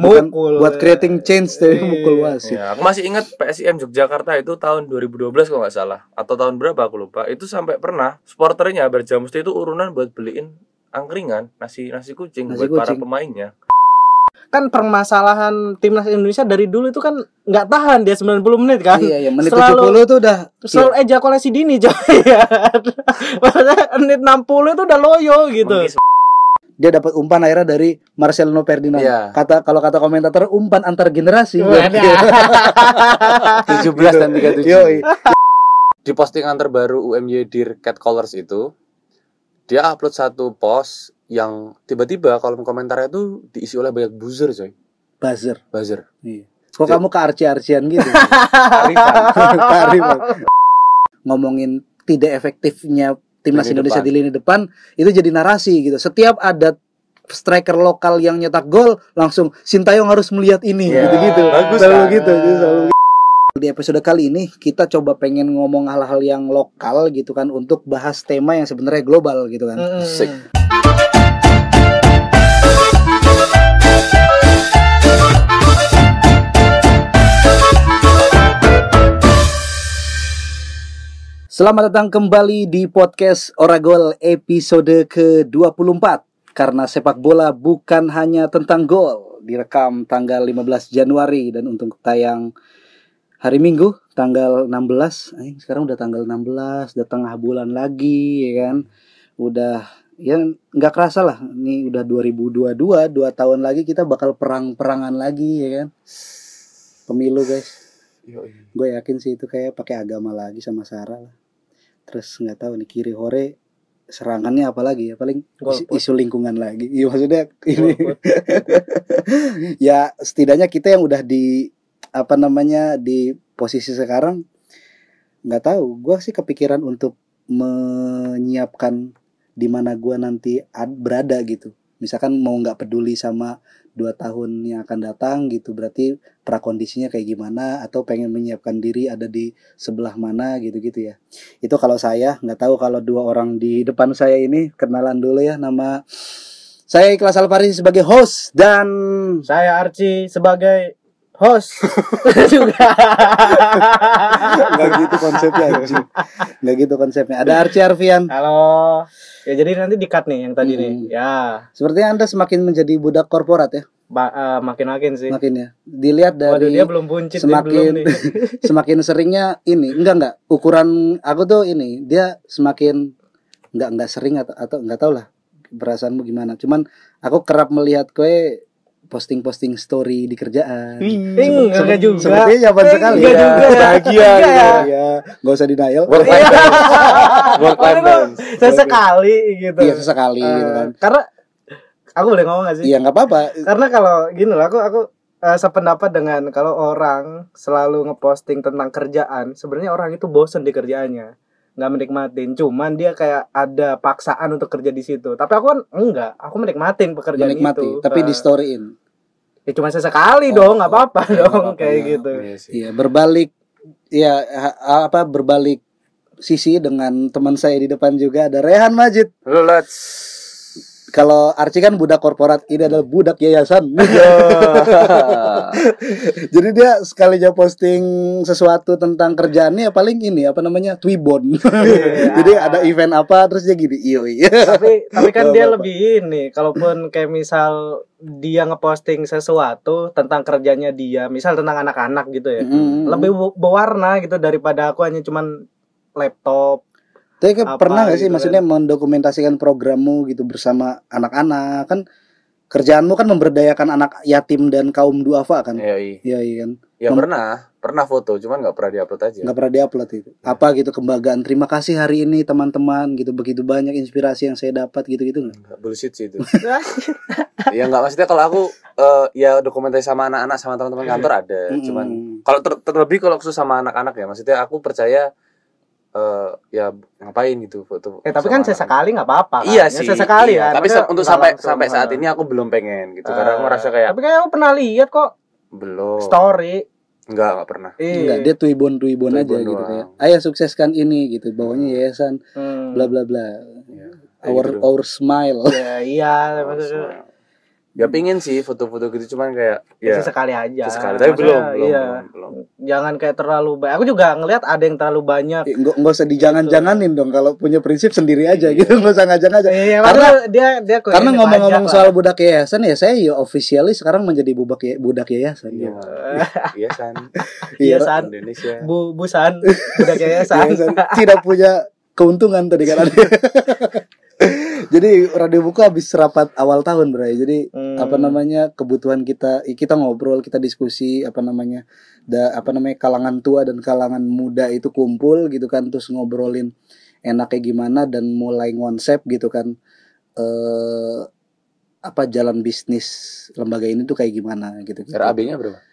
Bukan Mukul. buat creating change tapi Iya. mukul wasit. Ya, aku masih ingat PSIM Yogyakarta itu tahun 2012 kalau nggak salah atau tahun berapa aku lupa. Itu sampai pernah supporternya Barja Musti itu urunan buat beliin angkringan, nasi nasi kucing Nasi buat para kucing. pemainnya. Kan permasalahan timnas Indonesia dari dulu itu kan nggak tahan dia 90 menit kan. Iya, iya, menit Selalu- 70 tuh udah Selalu ejakulasi dini coy ya. Maksudnya menit 60 itu udah loyo gitu. Mengkis- dia dapat umpan akhirnya dari Marcelino Ferdinand. Iya. Kata kalau kata komentator umpan antar generasi. Wadah. 17 dan 37. Yoi. Di postingan terbaru UMY Dear Cat Colors itu dia upload satu post yang tiba-tiba kolom komentarnya itu diisi oleh banyak buzzer coy. Buzzer. Buzzer. Iya. Kok kamu ke arci-arcian gitu? Arifan. Kearifan. Ngomongin tidak efektifnya timnas Lini Indonesia depan. di lini depan itu jadi narasi gitu. Setiap ada striker lokal yang nyetak gol langsung Sintayong harus melihat ini Iya. gitu-gitu. Bagus selalu kan? gitu, gitu, selalu gitu. Di episode kali ini kita coba pengen ngomong hal-hal yang lokal gitu kan untuk bahas tema yang sebenarnya global gitu kan. Sik. Selamat datang kembali di podcast Oragol episode ke-24 Karena sepak bola bukan hanya tentang gol Direkam tanggal 15 Januari dan untuk tayang hari Minggu tanggal 16 eh, Sekarang udah tanggal 16, udah tengah bulan lagi ya kan? Udah ya nggak kerasa lah Ini udah 2022, 2 tahun lagi kita bakal perang-perangan lagi ya kan? Pemilu guys. Gue yakin sih itu kayak pakai agama lagi sama Sarah lah terus nggak tahu nih kiri hore serangannya apa lagi ya? Paling isu, Golput. isu lingkungan lagi. Iya maksudnya ini. Ya setidaknya kita yang udah di apa namanya di posisi sekarang nggak tahu. Gue sih kepikiran untuk menyiapkan di mana gue nanti ad- berada gitu misalkan mau nggak peduli sama dua tahun yang akan datang gitu berarti prakondisinya kayak gimana atau pengen menyiapkan diri ada di sebelah mana gitu-gitu ya. Itu kalau saya nggak tahu kalau dua orang di depan saya ini kenalan dulu ya nama saya Ikhlas Alfari sebagai host dan Saya Archie sebagai host juga. nggak gitu konsepnya anjing. nggak gitu konsepnya ada Archie Arfian Halo. Ya jadi nanti di-cut nih yang tadi nih. Hmm. Ya, sepertinya anda semakin menjadi budak korporat ya ba- eh, makin-makin sih. makin ya dilihat Waduh, dari dia belum buncit nih, semakin belum nih. semakin seringnya ini enggak enggak ukuran aku tuh ini dia semakin enggak enggak sering atau atau enggak tahu lah perasaanmu gimana cuman aku kerap melihat kue posting-posting story di kerjaan enggak juga. sepertinya nyaman Eh, sekali enggak ya. juga. Bahagia Enggak gitu. ya. ya nggak usah denial Work life balance. Work life Waduh, balance. Sesekali gitu. iya sesekali Eh, gitu kan Karena aku boleh ngomong gak sih? iya nggak apa-apa Karena kalau gini loh, aku aku eh, sependapat dengan kalau orang selalu ngeposting tentang kerjaan, sebenarnya orang itu bosen di kerjaannya, nggak menikmatin. Cuman dia kayak ada paksaan untuk kerja di situ. Tapi aku kan enggak, aku menikmatin pekerjaan menikmati itu. tapi Eh, di storyin ya cuma sesekali Oh, dong, nggak apa-apa ya, dong apa-apa, kayak ya. gitu. Iya iya berbalik ya ha- apa berbalik sisi dengan teman saya di depan juga ada Rehan Majid let's. Kalau Archie kan budak korporat ini adalah budak yayasan. Jadi dia sekalinya posting sesuatu tentang kerjaannya ya paling ini apa namanya Twibon. Jadi ada event apa terus dia gini iyo iya. Tapi tapi kan dia lebih ini kalaupun kayak misal dia ngeposting sesuatu tentang kerjanya dia misal tentang anak-anak gitu ya Mm. lebih berwarna gitu daripada aku hanya cuman laptop Tapi kan apa pernah gak sih gitu maksudnya mendokumentasikan programmu gitu bersama anak-anak? Kan kerjaanmu kan memberdayakan anak yatim dan kaum duafa kan? Iya, iya. iya iya kan? Ya Mem- pernah, pernah foto, cuman nggak pernah diupload aja. nggak pernah diupload itu. Apa gitu kebanggaan. Terima kasih hari ini teman-teman gitu. Begitu banyak inspirasi yang saya dapat gitu gitu nggak bullshit sih itu. ya nggak maksudnya kalau aku eh, ya dokumentasi sama anak-anak sama teman-teman kantor ada, Mm-mm. cuman kalau ter- terlebih kalau khusus sama anak-anak ya, maksudnya aku percaya eh ya ngapain gitu foto. eh tapi kan sesekali nggak apa-apa kan? Iya Ya, sih. sesekali iya. ya Tapi maksudnya untuk sampai langsung, sampai saat eh. ini aku belum pengen gitu. Karena aku Eh, merasa kayak tapi kayak aku pernah lihat kok belum. story Enggak, enggak pernah. Enggak, Iya. dia tuibon tuibon aja Tuibon gitu doang. kayak. Ayo sukseskan ini gitu. Bawahnya yayasan Hmm. bla bla bla. Ya, kayak Our gitu our smile. Ya, iya maksudnya ya pingin sih foto-foto gitu cuman kayak ya sekali aja. sesekali. Tapi belum belum, iya. belum belum. Jangan kayak terlalu banyak aku juga ngelihat ada yang terlalu banyak. Eh, nggak nggak usah dijangan-janganin dong kalau punya prinsip sendiri aja Iya. gitu nggak usah ngajak-ngajak Iya, karena dia dia karena ngomong-ngomong soal lah. budak yayasan ya saya ya officially sekarang menjadi budak ya, budak yayasan. Iya. Iya san Iya, San. Indonesia. Bu Busan san. Yayasan. Tidak punya keuntungan tadi kan ada. Jadi radio buku habis rapat awal tahun bro Jadi Hmm. apa namanya kebutuhan kita kita ngobrol kita diskusi apa namanya da, apa namanya kalangan tua dan kalangan muda itu kumpul gitu kan terus ngobrolin enaknya gimana dan mulai konsep gitu kan eh apa jalan bisnis lembaga ini tuh kayak gimana gitu, gitu. RAB-nya berapa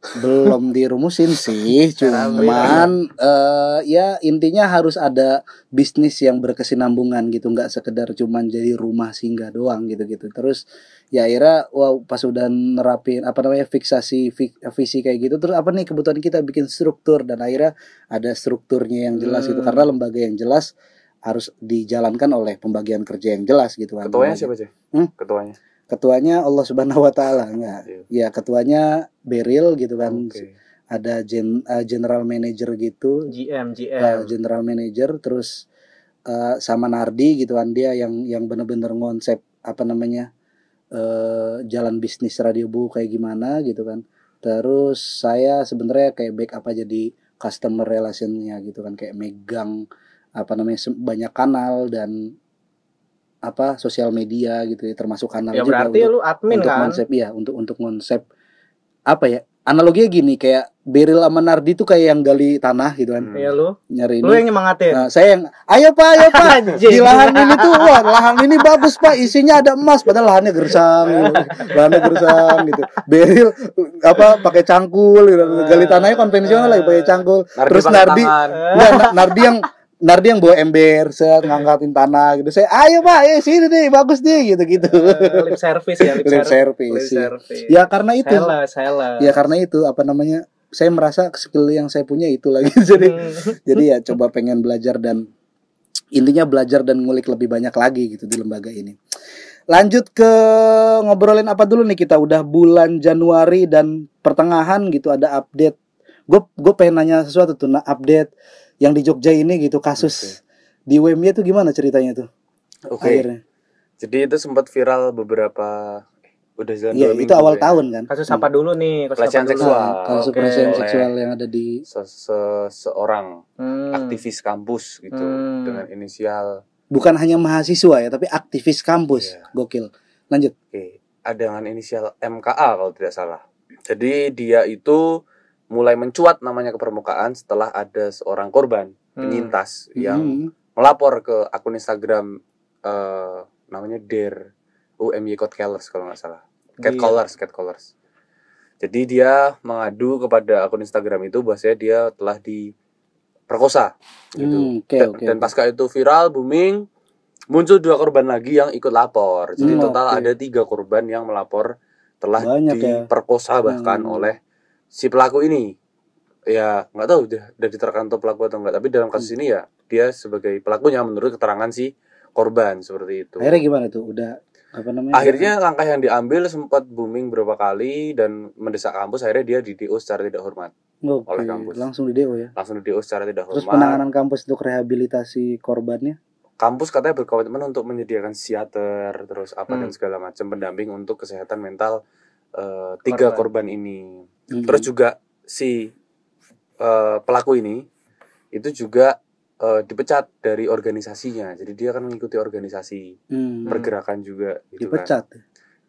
belum dirumusin sih cuman eh ya intinya harus ada bisnis yang berkesinambungan gitu nggak sekedar cuman jadi rumah singgah doang gitu gitu terus ya akhirnya wow pas udah nerapin apa namanya fiksasi fi- visi kayak gitu terus apa nih kebutuhan kita? Bikin struktur dan akhirnya ada strukturnya yang jelas gitu. Hmm. karena lembaga yang jelas harus dijalankan oleh pembagian kerja yang jelas gitu kan. Ketuanya siapa sih? Hmm? ketuanya ketuanya Allah Subhanahu wa taala. Enggak. Iya. ya ketuanya Beril gitu kan. Oke. ada gen, uh, general manager gitu. GM uh, GM. general manager terus uh, sama Nardi gitu kan. Dia yang yang bener-bener ngonsep apa namanya uh, jalan bisnis radio bu kayak gimana gitu kan. Terus saya sebenarnya kayak backup aja di customer relationnya gitu kan. Kayak megang apa namanya banyak kanal dan apa sosial media gitu ya termasuk kanal Ya juga berarti untuk- lu admin untuk kan? konsep ya untuk untuk konsep apa ya analoginya gini kayak Beril sama Nardi tuh kayak yang gali tanah gitu kan. Iya lu. nyari Lu ini yang nyemangatin. nah, saya yang ayo pak ayo pak di lahan ini tuh wah lahan ini bagus pak isinya ada emas padahal lahannya gersang gitu. lahannya gersang gitu Beril apa pakai cangkul gitu. gali tanahnya konvensional lagi pakai cangkul terus Nardi tangan. Enggak, Na- Nardi yang Nardi yang bawa ember, set ngangkatin tanah gitu. Saya, ayo pak, ayo sini deh, bagus deh, gitu gitu. Eh, lip service ya, lip, Lip service. service, Lip iya. service. Ya karena itu, Sales, sales. ya karena itu apa namanya? Saya merasa skill yang saya punya itu lagi. jadi, Hmm. jadi ya coba pengen belajar dan intinya belajar dan ngulik lebih banyak lagi gitu di lembaga ini. Lanjut ke ngobrolin apa dulu nih kita udah bulan Januari dan pertengahan gitu ada update. Gue gue pengen nanya sesuatu tuh, nah update yang di Jogja ini gitu kasus di UMY itu gimana ceritanya tuh Oke. akhirnya? Jadi itu sempat viral beberapa eh, udah jalan Iya dua itu awal ya. tahun kan. Kasus apa dulu nih? Kasus Pelecehan seksual. Nah, kasus Oke. pelecehan seksual yang ada di Se- se- seorang Hmm. aktivis kampus gitu Hmm. dengan inisial bukan hanya mahasiswa ya tapi aktivis kampus. Iya. Gokil. Lanjut. Oke, ada dengan inisial MKA kalau tidak salah. Jadi dia itu mulai mencuat namanya ke permukaan setelah ada seorang korban Hmm. penyintas yang Hmm. melapor ke akun Instagram eh, namanya Der UMY Code Callers kalau nggak salah. Cat Iya. Callers, Cat Callers. Jadi dia mengadu kepada akun Instagram itu bahwasanya dia telah diperkosa gitu. Hmm, oke, dan, oke, dan pasca itu viral booming muncul dua korban lagi yang ikut lapor. Jadi Hmm, total oke. ada tiga korban yang melapor telah Banyak ya. diperkosa bahkan Hmm. oleh si pelaku ini. Ya nggak tahu udah udah diterangkan pelaku atau enggak. Tapi dalam Hmm. kasus ini ya dia sebagai pelakunya menurut keterangan si korban seperti itu. Akhirnya gimana tuh? Udah apa namanya? Akhirnya langkah yang diambil sempat booming beberapa kali dan mendesak kampus akhirnya dia di DO secara tidak hormat. Oke, oleh kampus. langsung di DO ya. Langsung di DO secara tidak Terus hormat. penanganan kampus untuk rehabilitasi korbannya? kampus katanya berkomitmen untuk menyediakan psikiater terus apa dan Hmm. segala macam pendamping untuk kesehatan mental eh, tiga korban, ini Hmm. terus juga si eh, pelaku ini itu juga eh, dipecat dari organisasinya jadi dia kan mengikuti organisasi Hmm. pergerakan juga gitu kan dipecat.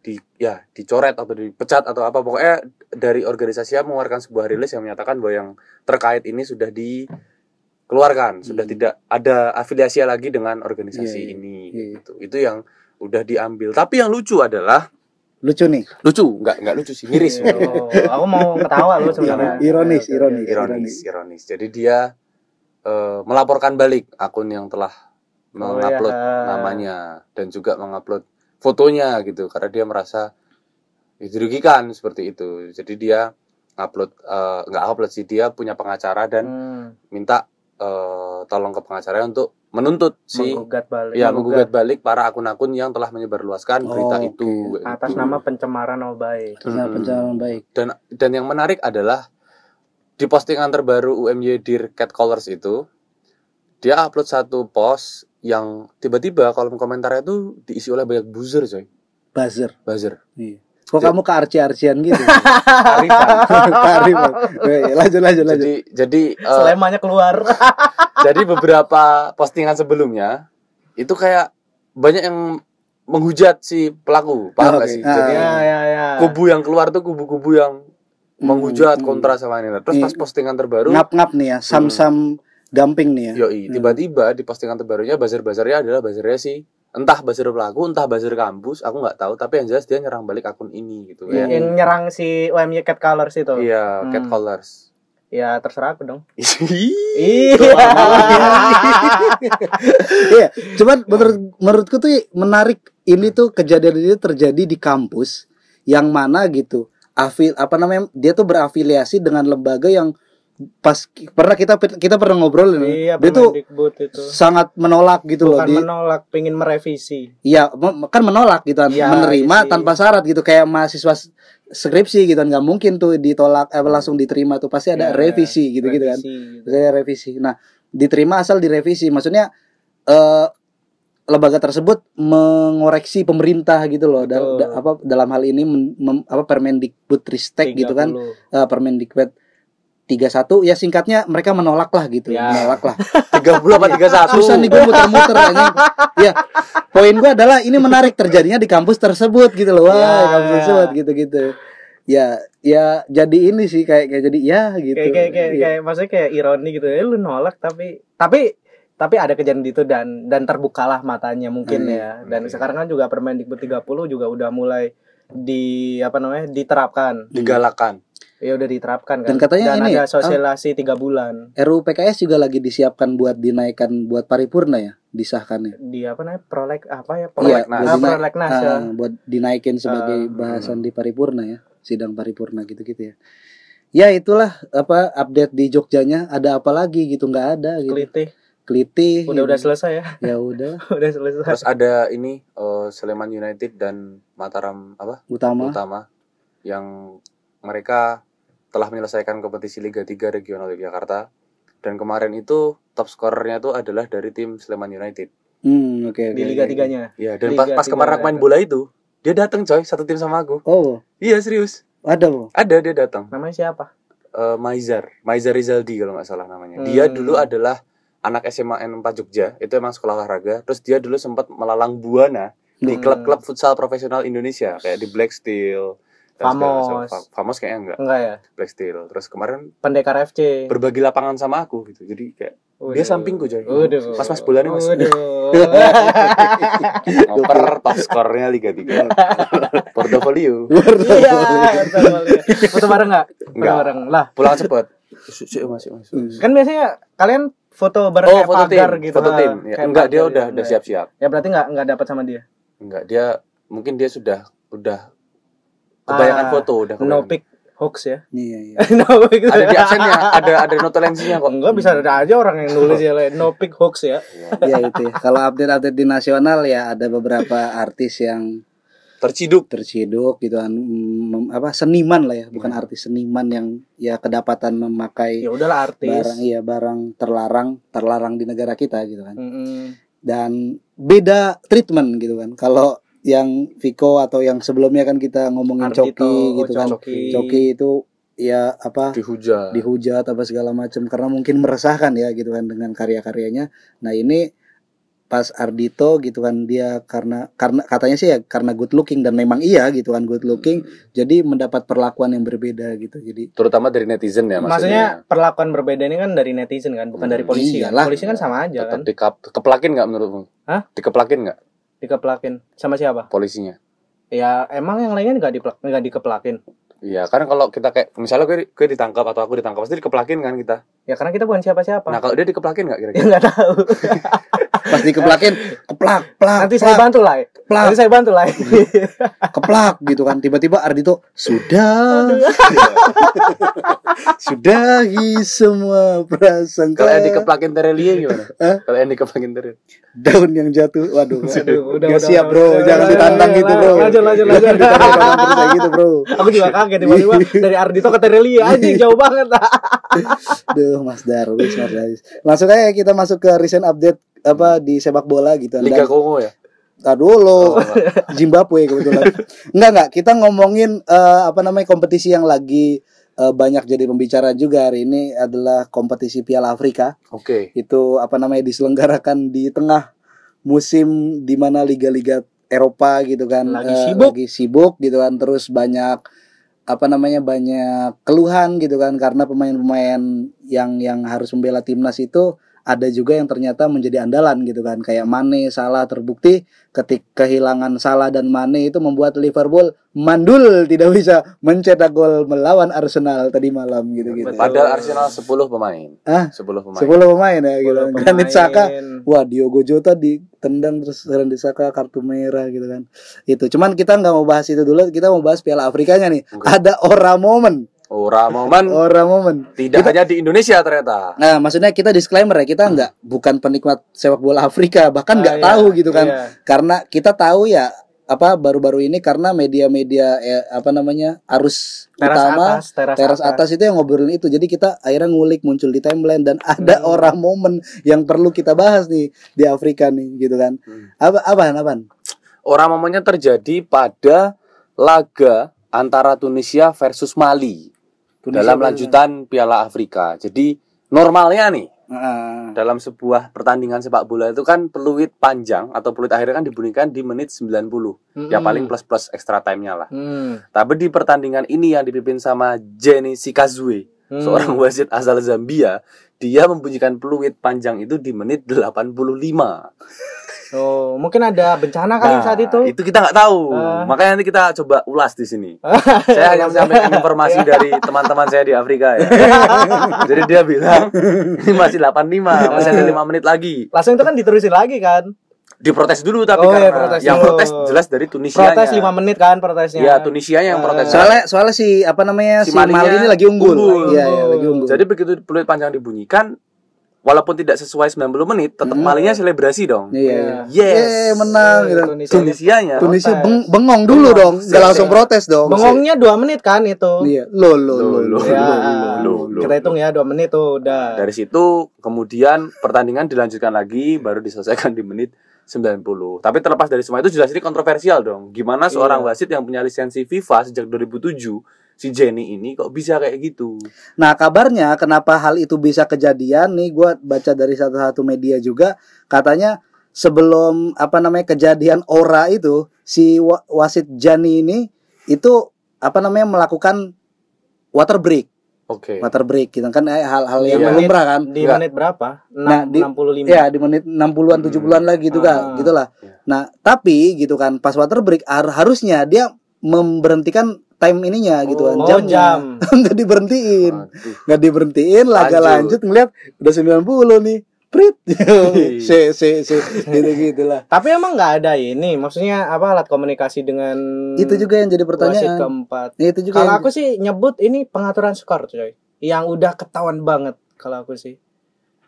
di ya dicoret atau dipecat atau apa pokoknya dari organisasinya mengeluarkan sebuah rilis yang menyatakan bahwa yang terkait ini sudah dikeluarkan sudah Hmm. tidak ada afiliasi lagi dengan organisasi Iya, iya. ini Iya. gitu itu yang udah diambil tapi yang lucu adalah Lucu nih. lucu nggak nggak lucu sih miris Oh, aku mau ketawa lu sebenarnya. Ironis, oke, ironis. oke. ironis ironis jadi dia eh, melaporkan balik akun yang telah Oh, mengupload ya. namanya dan juga mengupload fotonya gitu karena dia merasa dirugikan seperti itu jadi dia upload eh, nggak upload sih dia punya pengacara dan Hmm. minta eh, tolong ke pengacara untuk menuntut si menggugat balik ya menggugat balik para akun-akun yang telah menyebarluaskan berita Oh, itu atas gitu. nama pencemaran nama baik Mm-mm. pencemaran baik. dan dan yang menarik adalah di postingan terbaru UMY Dear Cat Colors itu dia upload satu post yang tiba-tiba kolom komentarnya itu diisi oleh banyak buzzer coy Buzzer. buzzer Iya. Kok Ja- kamu ke arci-arcian gitu? Kearifan. Eh, lanjut lanjut lanjut. jadi jadi eh, selemanya keluar jadi beberapa postingan sebelumnya itu kayak banyak yang menghujat si pelaku paham Ah, gak sih jadi ya ya ya kubu yang keluar tuh kubu-kubu yang menghujat Hmm, kontra sama ini terus pas Iya. postingan terbaru ngap-ngap nih ya, sam-sam dumping nih ya. Yoi, Hmm. tiba-tiba di postingan terbarunya buzzer-buzzernya adalah buzzernya si entah buzzer pelaku, entah buzzer kampus, aku nggak tahu, tapi yang jelas dia nyerang balik akun ini gitu ya. yang nyerang si UMY Cat Colors itu Iya, Hmm. cat colors. Ya terserah aku dong Ih, Iya, cuman menurut menurutku tuh menarik ini tuh kejadian ini terjadi di kampus yang mana gitu. Afil apa namanya? Dia tuh berafiliasi dengan lembaga yang pas pernah kita kita pernah ngobrol ini. iya dia tuh itu sangat menolak gitu loh. bukan Di, menolak pengen merevisi Iya, kan menolak gitu kan, Iya, menerima sih. tanpa syarat gitu kayak mahasiswa skripsi gitu kan nggak mungkin tuh ditolak eh, langsung diterima tuh pasti ada Ya, revisi gitu gitu kan. gitu. Revisi. Nah, diterima asal direvisi. Maksudnya eh lembaga tersebut mengoreksi pemerintah gitu loh da- da- apa dalam hal ini men- mem- apa Permendikbud Ristek gitu kan 30. eh, Permendikbud 31 ya singkatnya mereka menolak lah gitu Ya. menolak lah 30 apa 31? susah nih gue muter-muter aja ya poin gue adalah ini menarik terjadinya di kampus tersebut gitu loh wah Ya. kampus tersebut gitu-gitu ya ya jadi ini sih kayak kayak jadi ya gitu kayak kayak kayak, Iya. kayak maksudnya kayak ironi gitu ya lu nolak tapi tapi tapi ada kejadian itu dan dan terbukalah matanya mungkin Hmm, ya dan oke. sekarang kan juga Permendikbud 30 juga udah mulai di apa namanya diterapkan Digalakan. Ya udah diterapkan kan. Dan katanya ini, ada sosialisasi tiga bulan. RUU PKS juga lagi disiapkan buat dinaikkan buat paripurna ya disahkannya? Di apa namanya? Prolek apa ya? Iya, Prolegnas. Ah, buat, dinaik- prolegnas ya. ah, buat dinaikin sebagai Ah, bahasan di paripurna ya sidang paripurna gitu-gitu ya. Ya itulah apa update di Jogjanya. Ada apa lagi gitu? Nggak ada gitu. Kelitih. Kelitih udah udah gitu. selesai ya? Ya udah. Udah selesai. Terus ada ini eh, Sleman United dan Mataram apa? utama. Utama. Yang mereka telah menyelesaikan kompetisi Liga 3 Regional Yogyakarta dan kemarin itu top skorernya itu adalah dari tim Sleman United. hmm oke di oke, liga oke. tiganya Ya, dan Liga pas, kemarin aku main bola itu, dia datang coy, satu tim sama aku. oh Iya, serius. ada bu Ada dia datang. namanya siapa Eh Maizar, Maizar Rizaldi kalau nggak salah namanya. Dia Hmm. dulu adalah anak SMA N4 Jogja, itu emang sekolah olahraga. Terus dia dulu sempat melalang buana di Hmm. klub-klub futsal profesional Indonesia kayak di Black Steel. Famos. Fa- Famos kayaknya enggak, enggak ya Black Steel. Terus kemarin pendekar FC berbagi lapangan sama aku gitu. Jadi kayak dia sampingku, coy. Waduh. Pas mas bolanya, Mas. Waduh. ngoper top skornya Liga 3. Portofolio. Iya. Foto bareng enggak? Foto Enggak. bareng. Lah, Pulang cepet. Masih, masih, masih. Hmm. kan biasanya kalian foto bareng Oh, kayak foto tim, pagar gitu. foto ha. tim. Ya, enggak, dia udah gitu. udah siap-siap. Ya berarti enggak enggak dapat sama dia. Enggak, dia mungkin dia sudah udah kebanyakan Ah, foto udah No kebanyakan. pic hoax ya. iya iya no pic. Ada di absennya, ada ada notulensinya kok. Enggak bisa ada aja orang yang nulis ya no pic hoax ya. ya itu ya kalau update-update di nasional ya ada beberapa artis yang Terciduk. terciduk gitu kan mm, apa seniman lah ya bukan artis seniman yang ya kedapatan memakai Ya udahlah artis. barang iya barang terlarang terlarang di negara kita gitu kan Mm-mm. dan beda treatment gitu kan kalau yang Viko atau yang sebelumnya kan kita ngomongin Ardhito, Coki gitu kan Coki. Coki itu ya apa Dihujat. dihujat apa segala macam karena mungkin meresahkan ya gitu kan dengan karya-karyanya. Nah ini pas Ardito gitu kan dia karena karena katanya sih ya karena good looking dan memang iya gitu kan good looking jadi mendapat perlakuan yang berbeda gitu jadi Terutama dari netizen ya Maksudnya maksudnya. perlakuan berbeda ini kan dari netizen kan, bukan dari polisi kan. Iyalah. Polisi kan sama aja Tetap kan, dikap, keplakin nggak menurutmu? Hah? Dikeplakin nggak dikeplakin. Sama siapa? polisinya? Ya emang yang lainnya nggak diplak nggak dikeplakin. Iya, karena kalau kita kayak misalnya gue, gue ditangkap atau aku ditangkap pasti dikeplakin kan kita. Ya karena kita bukan siapa-siapa. Nah kalau dia dikeplakin nggak kira-kira? nggak tahu. pas dikeplakin keplak plak Nanti saya plak, bantu lah. plak Nanti saya bantu lah. keplak gitu kan tiba-tiba Ardito sudah sudahi semua prasangka Kalau yang dikeplakin Terelie gimana? Kalau yang dikeplakin Terelie. daun yang jatuh waduh, Aduh, udah, udah, siap bro udah, jangan udah, ditantang udah, gitu bro lanjut, lanjut, Jangan lanjut. kayak gitu bro Aku juga kaget tiba-tiba dari Ardito ke Terelia anjing jauh banget. Duh Mas Darwis Mas Darwis langsung aja kita masuk ke recent update apa di sepak bola gitu Liga Dan- Kongo ya? Tadi dulu Zimbabwe kebetulan. Enggak enggak, kita ngomongin eh, apa namanya kompetisi yang lagi eh, banyak jadi pembicaraan juga hari ini adalah kompetisi Piala Afrika. Oke. Itu apa namanya diselenggarakan di tengah musim di mana liga-liga Eropa gitu kan Lagi eh, sibuk. lagi sibuk gitu kan terus banyak apa namanya banyak keluhan gitu kan karena pemain-pemain yang yang harus membela timnas itu ada juga yang ternyata menjadi andalan gitu kan kayak Mane, Salah terbukti ketika kehilangan Salah dan Mane itu membuat Liverpool mandul tidak bisa mencetak gol melawan Arsenal tadi malam gitu gitu. Padahal Arsenal 10 pemain. Ah, 10 pemain. 10 pemain ya gitu. Granit Saka. Wah Diogo Jota ditendang terus Granit Saka kartu merah gitu kan. Itu. Cuman kita nggak mau bahas itu dulu, kita mau bahas Piala Afrikanya nih. Oke. Ada ora momen, Ora momen ora momen. tidak hanya di Indonesia ternyata. Nah, maksudnya kita disclaimer ya, kita nggak bukan penikmat sepak bola Afrika, bahkan nggak Ah, iya, tahu gitu kan. iya. Karena kita tahu ya apa baru-baru ini karena media-media eh, apa namanya arus Teras utama atas, teras, teras atas. itu yang ngobrolin itu jadi kita akhirnya ngulik muncul di timeline dan ada Hmm. orang momen yang perlu kita bahas nih di Afrika nih gitu kan Hmm. apa apaan apaan Orang momennya terjadi pada laga antara Tunisia versus Mali Tunisia dalam versus- lanjutan Piala Afrika. Jadi normalnya nih Ah, dalam sebuah pertandingan sepak bola itu kan peluit panjang atau peluit akhirnya kan dibunyikan di menit 90. Ya Mm-mm. paling plus plus extra time-nya lah. Hmm. Tapi di pertandingan ini yang dipimpin sama Jenny Sikazwe, Hmm. seorang wasit asal Zambia, dia membunyikan peluit panjang itu di menit 85. Oh, mungkin ada bencana kali Nah, saat itu. kita nggak tahu. Ah. Makanya nanti kita coba ulas di sini. saya hanya menyampaikan informasi dari teman-teman saya di Afrika ya. Jadi dia bilang ini masih 85, masih ada 5 menit lagi. Langsung itu kan diterusin lagi kan. Diprotes dulu tapi Oh, iya, karena protes yang dulu. protes jelas dari Tunisia. Protes 5 menit kan protesnya. Ya, Tunisia yang Ah. protes. soalnya soalnya si apa namanya Si si, Mali ini lagi unggul, unggul. iya iya lagi unggul Jadi begitu peluit panjang dibunyikan walaupun tidak sesuai 90 menit, tetap Hmm. Malinya selebrasi dong. iya iya Yes. Yeay, menang gitu Tunisia. Tunisianya Tunisia Protes. beng- bengong dulu Bengong. dong nggak langsung protes dong Bengongnya 2 menit kan itu. iya lo lo lo, Lo, lo, lo. Ya, lo, lo. kita hitung ya 2 menit tuh udah. Dari situ kemudian pertandingan dilanjutkan lagi baru diselesaikan di menit 90. Tapi terlepas dari semua itu jelas ini kontroversial dong. Gimana seorang Iya. wasit yang punya lisensi FIFA sejak 2007 si Jenny ini kok bisa kayak gitu? Nah kabarnya kenapa hal itu bisa kejadian nih gue baca dari satu-satu media juga katanya sebelum apa namanya kejadian ora itu si wa- wasit Jani ini itu apa namanya melakukan water break Oke. water break gitu kan eh, hal-hal yang Iya. lumrah kan Di Enggak. menit berapa? Nah, 6, di- 65. ya di menit 60-an 70-an lagi gitu kan Ah. gitulah Iya. nah tapi gitu kan pas water break har- harusnya dia memberhentikan time ininya gitu kan Oh, jamnya jam. nggak diberhentiin Aduh. nggak diberhentiin laga Lanjut. lanjut ngeliat udah 90 nih prit se se se gitu gitulah Tapi emang nggak ada ini, maksudnya apa alat komunikasi dengan itu juga yang jadi pertanyaan keempat. Ya, itu juga Kalau yang- aku sih nyebut ini pengaturan skor, coy. Yang udah ketahuan banget kalau aku sih.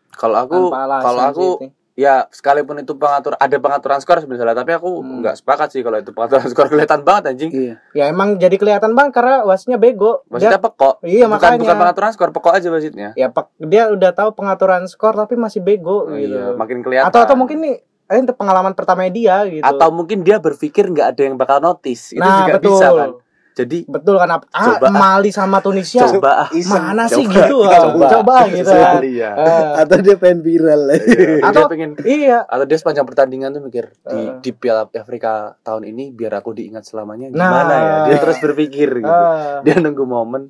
Kalau aku kalau aku itu. Ya sekalipun itu pengatur ada pengaturan skor sebenarnya tapi aku Hmm. nggak sepakat sih kalau itu pengaturan skor kelihatan banget anjing. iya Ya emang jadi kelihatan bang karena wasitnya bego. Wasitnya Dia, pekok. Iya, bukan makanya. bukan pengaturan skor pekok aja wasitnya. ya pek- dia udah tahu pengaturan skor tapi masih bego Oh, gitu. iya, makin kelihatan. atau atau mungkin nih eh, itu pengalaman pertama dia gitu. atau mungkin dia berpikir nggak ada yang bakal notice. Itu nah, juga betul. bisa kan. Jadi Betul kan apa? Ah, Coba. Mali sama Tunisia. coba ah. Iseng. Mana sih Coba. gitu? ah. Coba. Coba, gitu kan. Sekali ya. Eh, atau dia pengen viral Iya, Atau- dia pengen iya. atau dia sepanjang pertandingan tuh mikir di Eh. di Piala Afrika tahun ini biar aku diingat selamanya Nah. gimana ya dia terus berpikir gitu Ah. dia nunggu momen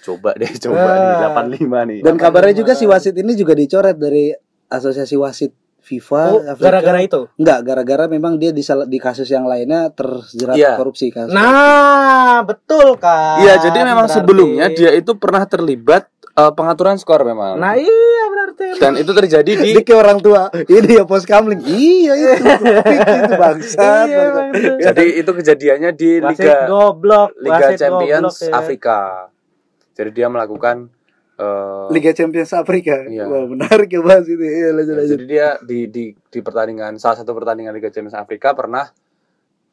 coba deh coba Eh. nih 85 nih dan kabarnya juga si wasit ini juga dicoret dari asosiasi wasit FIFA Oh, Afrika. gara-gara itu. enggak gara-gara memang dia di, di kasus yang lainnya terjerat Iya. korupsi kasus Nah, betul kan. Iya, jadi memang Berarti. sebelumnya dia itu pernah terlibat Eh, pengaturan skor memang. Nah iya berarti. dan itu terjadi di kayak orang tua. Ini ya pos kamling. Iya itu. itu bangsat. Iya, jadi itu kejadiannya di Wasit Liga goblok, Liga wasit Champions goblok, ya. Afrika. Jadi dia melakukan eh, Liga Champions Afrika. Iya. Wah, menarik ya bahas itu. Iya, lanjut lanjut. jadi dia di di di pertandingan salah satu pertandingan Liga Champions Afrika pernah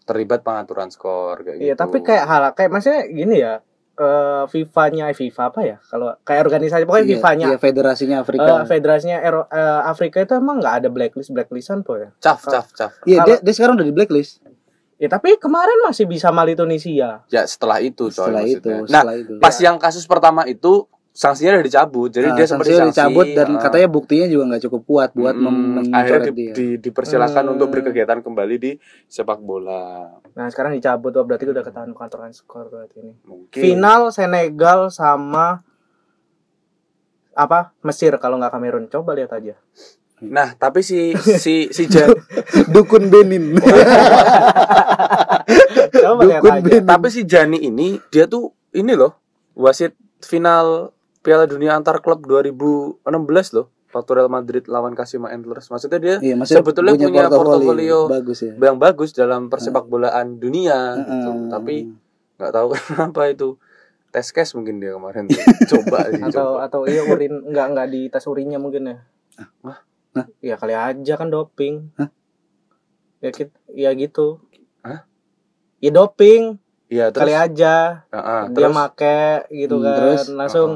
terlibat pengaturan skor kayak Iya, gitu. tapi kayak hal kayak maksudnya gini ya. eh FIFA-nya eh, FIFA apa ya? Kalau kayak organisasi pokoknya Iya, FIFA-nya iya, federasinya eh, Afrika. federasinya Ero- eh, Afrika itu emang nggak ada blacklist blacklistan po ya? caf caf caf. Iya, dia, dia sekarang udah di blacklist. Ya tapi kemarin masih bisa Mali Tunisia. Ya setelah itu coy Setelah itu, maksudnya. Nah, setelah itu. pas yang kasus pertama itu sanksinya udah dicabut. Jadi Nah, dia sempat disanksi, dicabut dan ah. katanya buktinya juga nggak cukup kuat buat Mm, akhirnya di, dia. di- dipersilakan Hmm. untuk berkegiatan kembali di sepak bola. Nah sekarang dicabut tuh berarti udah ketahuan pengaturan skor berarti ini. Mungkin. Final Senegal sama apa Mesir kalau nggak Kamerun coba lihat aja. Nah, tapi si si si Jan, Dukun Benin. Coba lihat Dukun aja. Benin. tapi si Jani ini dia tuh ini loh, wasit final Piala Dunia antar klub 2016 loh. Waktu Real Madrid lawan Kashima Antlers. Maksudnya dia Iya, maksudnya sebetulnya punya, portofolio, bagus ya. yang bagus dalam persepak bolaan dunia gitu. Heeh. Tapi nggak tahu kenapa itu tes case mungkin dia kemarin tuh. coba sih, atau coba. atau iya urin nggak nggak di tes urinnya mungkin ya. Hah? Hah? Ya kali aja kan doping. Hah? Ya kit, ya gitu. Hah? Ya doping Iya, terus kali aja Heeh, dia terus make gitu Hmm, kan terus? langsung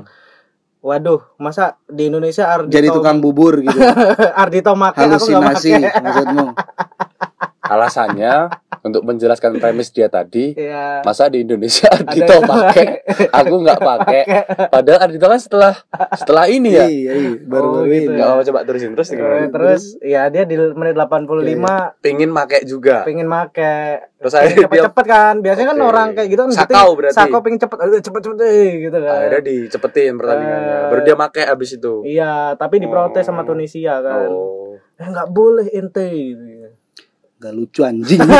waduh masa di Indonesia Ardito Jadi tukang bubur gitu. Ardito make aku nggak Halusinasi make maksudmu. alasannya untuk menjelaskan premis dia tadi ya masa di Indonesia Ada yang pakai? aku nggak pakai. Padahal Ardito kan setelah setelah ini ya? Iya, iya, baru Oh, baru gitu. ini. nggak mau coba terusin terus Eh, gimana? terus ya dia di menit 85 pingin pakai juga. Pengen make. Terus akhirnya dia cepet-cepet kan? Biasanya kan Oke. orang kayak gitu kan Sakau berarti. sakau pengen cepet aduh cepet-cepet eh, gitu kan. Akhirnya dicepetin pertandingannya. Eh. baru dia pakai abis itu. Iya tapi diprotes Oh. sama Tunisia kan. Oh. Eh nggak boleh ente gitu Gak lucu anjing.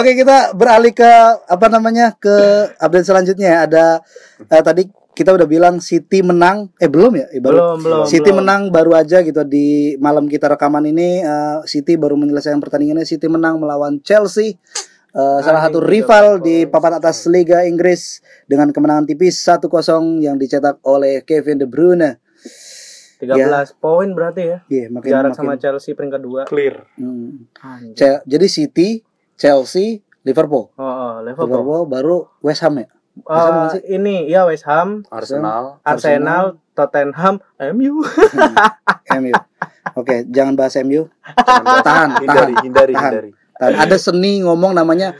Oke kita beralih ke apa namanya ke update selanjutnya ya. Ada eh, tadi kita udah bilang City menang. Eh belum ya? Eh, baru. belum belum City belum. menang baru aja gitu di malam kita rekaman ini eh, City baru menyelesaikan pertandingannya City menang melawan Chelsea Eh, salah satu rival di papan atas Liga Inggris dengan kemenangan tipis 1-0 yang dicetak oleh Kevin De Bruyne. 13 Ya. poin berarti ya Iya, makin jarak makin sama Chelsea peringkat 2 clear Hmm. Anjing. Ce- jadi City, Chelsea, Liverpool. oh, oh Liverpool Liverpool baru West Ham ya. Eh, West Ham sih? ini ya West Ham Arsenal Arsenal, Tottenham MU MU. Oke, jangan bahas MU. Jangan Tahan, hindari tahan, hindari tahan. hindari Dan ada seni ngomong namanya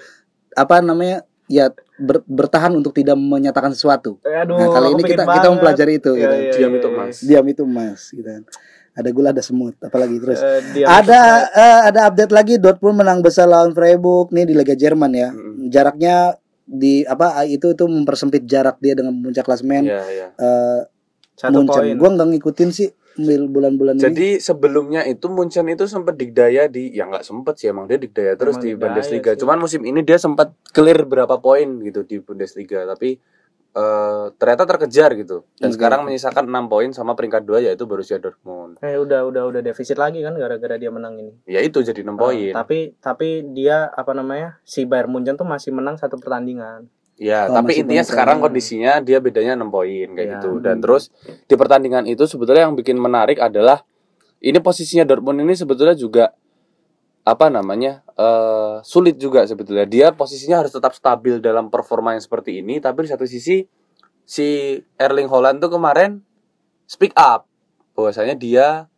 apa namanya? Ya ber- bertahan untuk tidak menyatakan sesuatu. aduh Nah, kali ini kita kita banget. mempelajari itu Iya, gitu. iya, diam iya, itu iya. mas Diam itu emas gitu kan. Ada gula ada semut apalagi terus. Diam ada eh, ada update lagi Dortmund menang besar lawan Freiburg nih di Liga Jerman ya. Mm-mm. Jaraknya di apa itu itu mempersempit jarak dia dengan puncak klasemen Iya, iya. eh satu Munchen. poin Gua nggak ngikutin sih mil- bulan-bulan ini. Jadi sebelumnya itu Munchen itu sempat digdaya di ya nggak sempet sih emang dia digdaya terus Emang di digdaya Bundesliga. sih. Cuman musim ini dia sempat clear berapa poin gitu di Bundesliga tapi eh, ternyata terkejar gitu. Dan Oke. sekarang menyisakan 6 poin sama peringkat 2 yaitu Borussia Dortmund. eh udah udah udah defisit lagi kan gara-gara dia menang ini Ya itu jadi 6 poin. Eh, tapi tapi dia apa namanya si Bayern Munchen tuh masih menang satu pertandingan Ya, Oh, tapi intinya sekarang kondisinya dia bedanya 6 poin kayak Ya. gitu. Dan terus di pertandingan itu sebetulnya yang bikin menarik adalah ini posisinya Dortmund ini sebetulnya juga apa namanya? eh sulit juga sebetulnya. Dia posisinya harus tetap stabil dalam performa yang seperti ini, tapi di satu sisi si Erling Haaland tuh kemarin speak up bahwasanya dia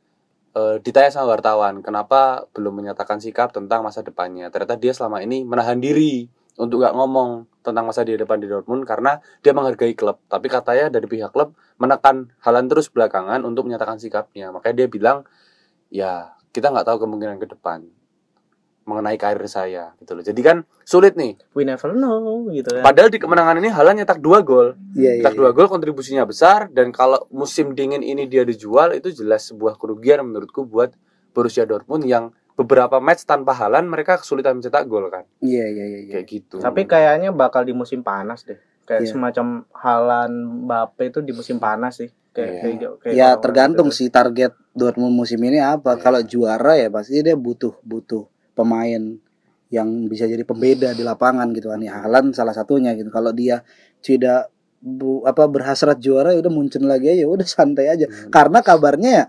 eh, ditanya sama wartawan kenapa belum menyatakan sikap tentang masa depannya. Ternyata dia selama ini menahan diri untuk gak ngomong tentang masa di depan di Dortmund karena dia menghargai klub. Tapi katanya dari pihak klub menekan Haaland terus belakangan untuk menyatakan sikapnya. Makanya dia bilang, ya kita nggak tahu kemungkinan ke depan mengenai karir saya gitu loh. Jadi kan sulit nih. we never know gitu kan Padahal di kemenangan ini Haaland nyetak dua gol. Iya, iya. Nyetak dua gol kontribusinya besar dan kalau musim dingin ini dia dijual itu jelas sebuah kerugian menurutku buat Borussia Dortmund yang beberapa match tanpa Haaland mereka kesulitan mencetak gol kan. Iya, iya, iya. iya. Kayak gitu. tapi kayaknya bakal di musim panas deh kayak Iya. semacam Halan Mbappe itu di musim panas sih kayak Iya. kayak, kayak ya tergantung gitu. sih target Dortmund musim ini apa. Iya. Kalau juara ya pasti dia butuh butuh pemain yang bisa jadi pembeda di lapangan gitu kan. Ya Haaland salah satunya gitu. Kalau dia tidak bu, apa berhasrat juara ya udah muncul lagi aja udah santai aja. Hmm. Karena kabarnya ya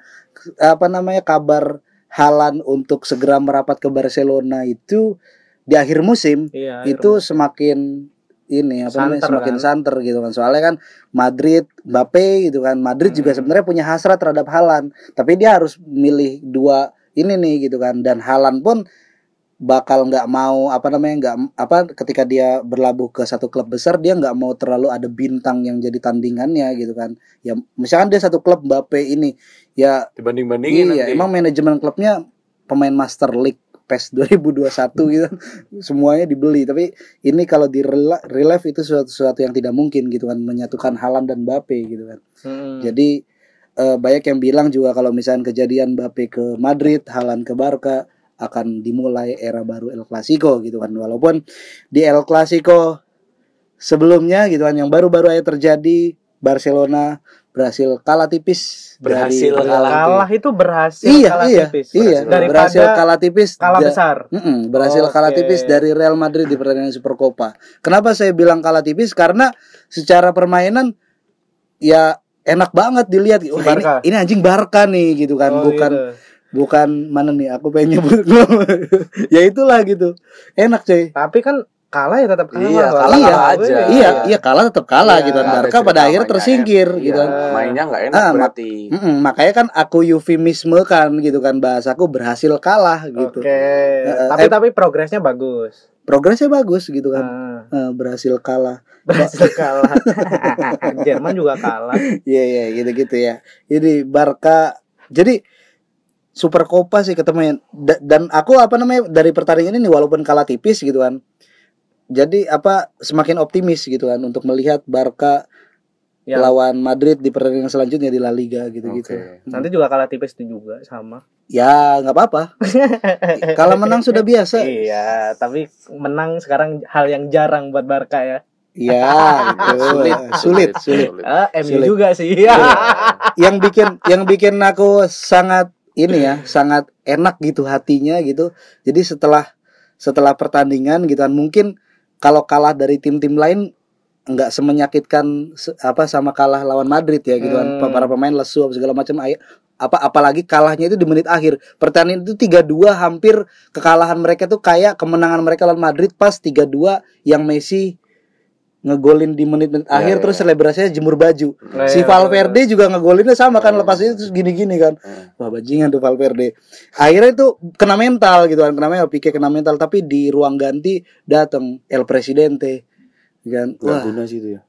apa namanya kabar Haaland untuk segera merapat ke Barcelona itu di akhir musim Iya, itu semakin ini apa namanya semakin kan? santer gitu kan soalnya kan Madrid Mbappe gitu kan Madrid juga Hmm. sebenarnya punya hasrat terhadap Halan tapi dia harus milih dua ini nih gitu kan dan Halan pun bakal nggak mau apa namanya nggak apa ketika dia berlabuh ke satu klub besar dia nggak mau terlalu ada bintang yang jadi tandingannya gitu kan ya misalkan dia satu klub Mbappe ini ya Dibanding-bandingin iya nanti. emang manajemen klubnya pemain Master League PES 2021 gitu semuanya dibeli tapi ini kalau di rela- relive itu sesuatu, sesuatu yang tidak mungkin gitu kan menyatukan Halan dan Mbappe gitu kan Hmm. jadi eh, banyak yang bilang juga kalau misalnya kejadian Mbappe ke Madrid Halan ke Barca akan dimulai era baru El Clasico gitu kan walaupun di El Clasico sebelumnya gitu kan yang baru-baru aja terjadi Barcelona berhasil kalah tipis Berhasil dari kalah. Kalah itu berhasil iya kalah iya tipis. iya Daripada berhasil kalah tipis kalah da- besar Mm-mm, berhasil kalah Oke. tipis dari Real Madrid di pertandingan Supercopa. Kenapa saya bilang kalah tipis? Karena secara permainan ya enak banget dilihat. Wah, ini, ini anjing Barca nih gitu kan, Oh, bukan gitu. Bukan mana nih? Aku pengen nyebut ya itulah gitu. Enak cuy. tapi kan kalah ya tetap kalah Iya, kalah Iya, kalah aja. Iya, iya kalah tetap kalah Iya, gitu kan. Barca pada cerita akhirnya mainnya tersingkir enak. gitu Iya, kan. mainnya nggak enak Ah, mak- berarti Mm-mm, makanya kan aku eufemisme kan gitu kan bahasaku berhasil kalah gitu. Oke. Eh, tapi eh, tapi progresnya bagus. Progresnya bagus gitu kan. Ah, Eh, berhasil kalah. berhasil kalah. Jerman juga kalah. Iya iya gitu-gitu ya. Jadi Barca jadi Super Copa sih ketemu Da- dan aku apa namanya dari pertandingan ini walaupun kalah tipis gitu kan. Jadi apa semakin optimis gitu kan untuk melihat Barca Ya. lawan Madrid di pertandingan selanjutnya di La Liga gitu-gitu. Oke. Nanti juga kalah tipis itu juga sama. Ya nggak apa-apa. Kalau menang sudah biasa. Iya, tapi menang sekarang hal yang jarang buat Barca ya. Iya gitu. sulit sulit sulit. Ah, MU Sulit. juga sih. Iya. yang bikin yang bikin aku sangat ini ya sangat enak gitu hatinya gitu. Jadi setelah setelah pertandingan gitu kan mungkin kalau kalah dari tim-tim lain nggak semenyakitkan se- apa sama kalah lawan Madrid ya gitu kan. Hmm. para pemain lesu apa segala macam apa apalagi kalahnya itu di menit akhir. Pertandingan itu 3-2 hampir kekalahan mereka tuh kayak kemenangan mereka lawan Madrid pas 3-2 yang Messi ngegolin di menit-menit Ya, akhir ya, terus ya. selebrasinya jemur baju. Nah, si iya, Valverde juga ngegolinnya sama kan Iya, lepas iya. itu terus gini-gini kan. Wah bajingan tuh Valverde. Akhirnya itu kena mental gitu kan kena mental Pique kena mental tapi di ruang ganti datang El Presidente kan. Wah. guna sih itu ya.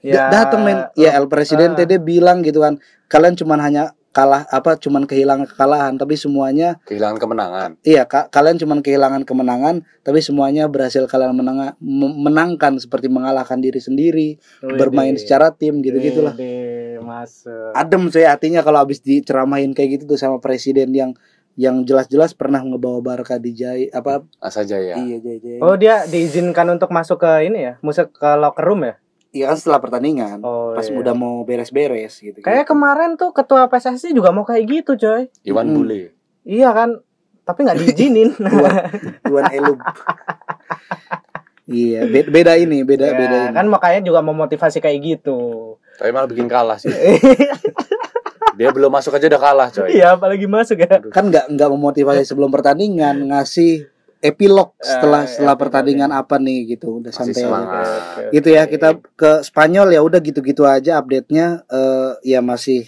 Da- datang men. Ya El Presidente ah. dia bilang gitu kan kalian cuman hanya kalah apa cuman kehilangan kekalahan tapi semuanya kehilangan kemenangan iya ka- kalian cuman kehilangan kemenangan tapi semuanya berhasil kalian menang menangkan seperti mengalahkan diri sendiri Wih, bermain secara tim gitu gitulah masuk. adem saya hatinya kalau habis diceramahin kayak gitu tuh sama presiden yang yang jelas-jelas pernah ngebawa Barca di Jai apa asa aja ya iya Jai Jai Oh, dia diizinkan untuk masuk ke ini ya? Musik ke locker room ya? Iya kan setelah pertandingan Oh, pas iya. udah mau beres-beres gitu Kayak kemarin tuh ketua PSSI juga mau kayak gitu, coy. Iwan Hmm. Bule Iya kan? Tapi nggak diizinin. Tuan Elub iya be- beda ini beda Ya, beda ini kan makanya juga memotivasi kayak gitu. tapi malah bikin kalah sih dia belum masuk aja udah kalah coy Iya, apalagi masuk ya. kan nggak nggak memotivasi sebelum pertandingan ngasih epilog setelah Eh, setelah epilog, pertandingan apa nih gitu. Udah Masih aja semangat. gitu ya kita ke Spanyol ya udah gitu-gitu aja update-nya. Eh ya masih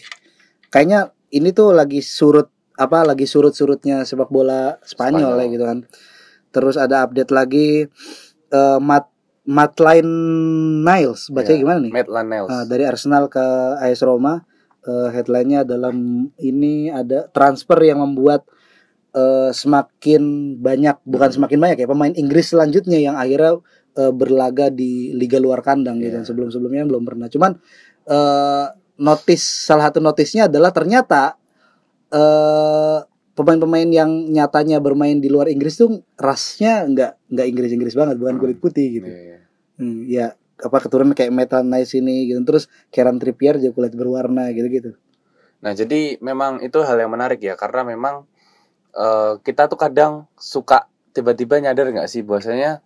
kayaknya ini tuh lagi surut apa lagi surut-surutnya sepak bola Spanyol, Spanyol. ya gitu kan. Terus ada update lagi eh Matt Maitland Niles baca Iya. gimana nih? Maitland Niles. Eh, dari Arsenal ke AS Roma. Eh, headline-nya dalam ini ada transfer yang membuat eh, semakin banyak bukan semakin banyak ya pemain Inggris selanjutnya yang akhirnya eh, berlaga di liga luar kandang gitu Iya. sebelum sebelumnya belum pernah cuman eh, notis salah satu notisnya adalah ternyata eh pemain-pemain yang nyatanya bermain di luar Inggris tuh rasnya nggak nggak Inggris Inggris banget bukan kulit putih gitu Iya, iya. Hmm, ya apa keturunan kayak Metal Nice ini gitu terus Kieran Trippier juga kulit berwarna gitu gitu Nah, jadi memang itu hal yang menarik ya karena memang eh, kita tuh kadang suka tiba-tiba nyadar nggak sih bahwasanya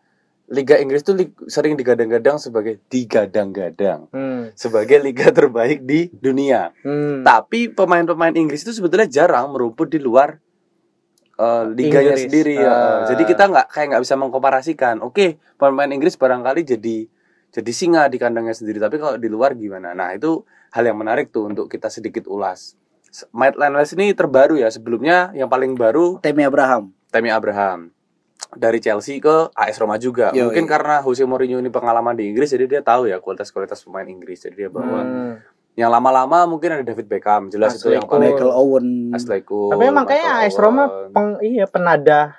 Liga Inggris tuh lig- sering digadang-gadang sebagai digadang-gadang Hmm. sebagai liga terbaik di dunia. Hmm. Tapi pemain-pemain Inggris itu sebetulnya jarang merumput di luar eh, liganya Inggris. sendiri ya. Ah. Jadi kita nggak kayak nggak bisa mengkomparasikan. Oke, pemain Inggris barangkali jadi jadi singa di kandangnya sendiri, tapi kalau di luar gimana? Nah, itu hal yang menarik tuh untuk kita sedikit ulas. Maitland Niles ini terbaru ya. Sebelumnya yang paling baru Temi Abraham Tammy Abraham dari Chelsea ke AS Roma juga. Yoi. Mungkin karena Jose Mourinho ini pengalaman di Inggris jadi dia tahu ya kualitas-kualitas pemain Inggris. Jadi dia bawa Hmm. yang lama-lama mungkin ada David Beckham, jelas itu Ashley yang paling Michael Owen Cole. Tapi emang kayaknya AS Roma peng, iya penada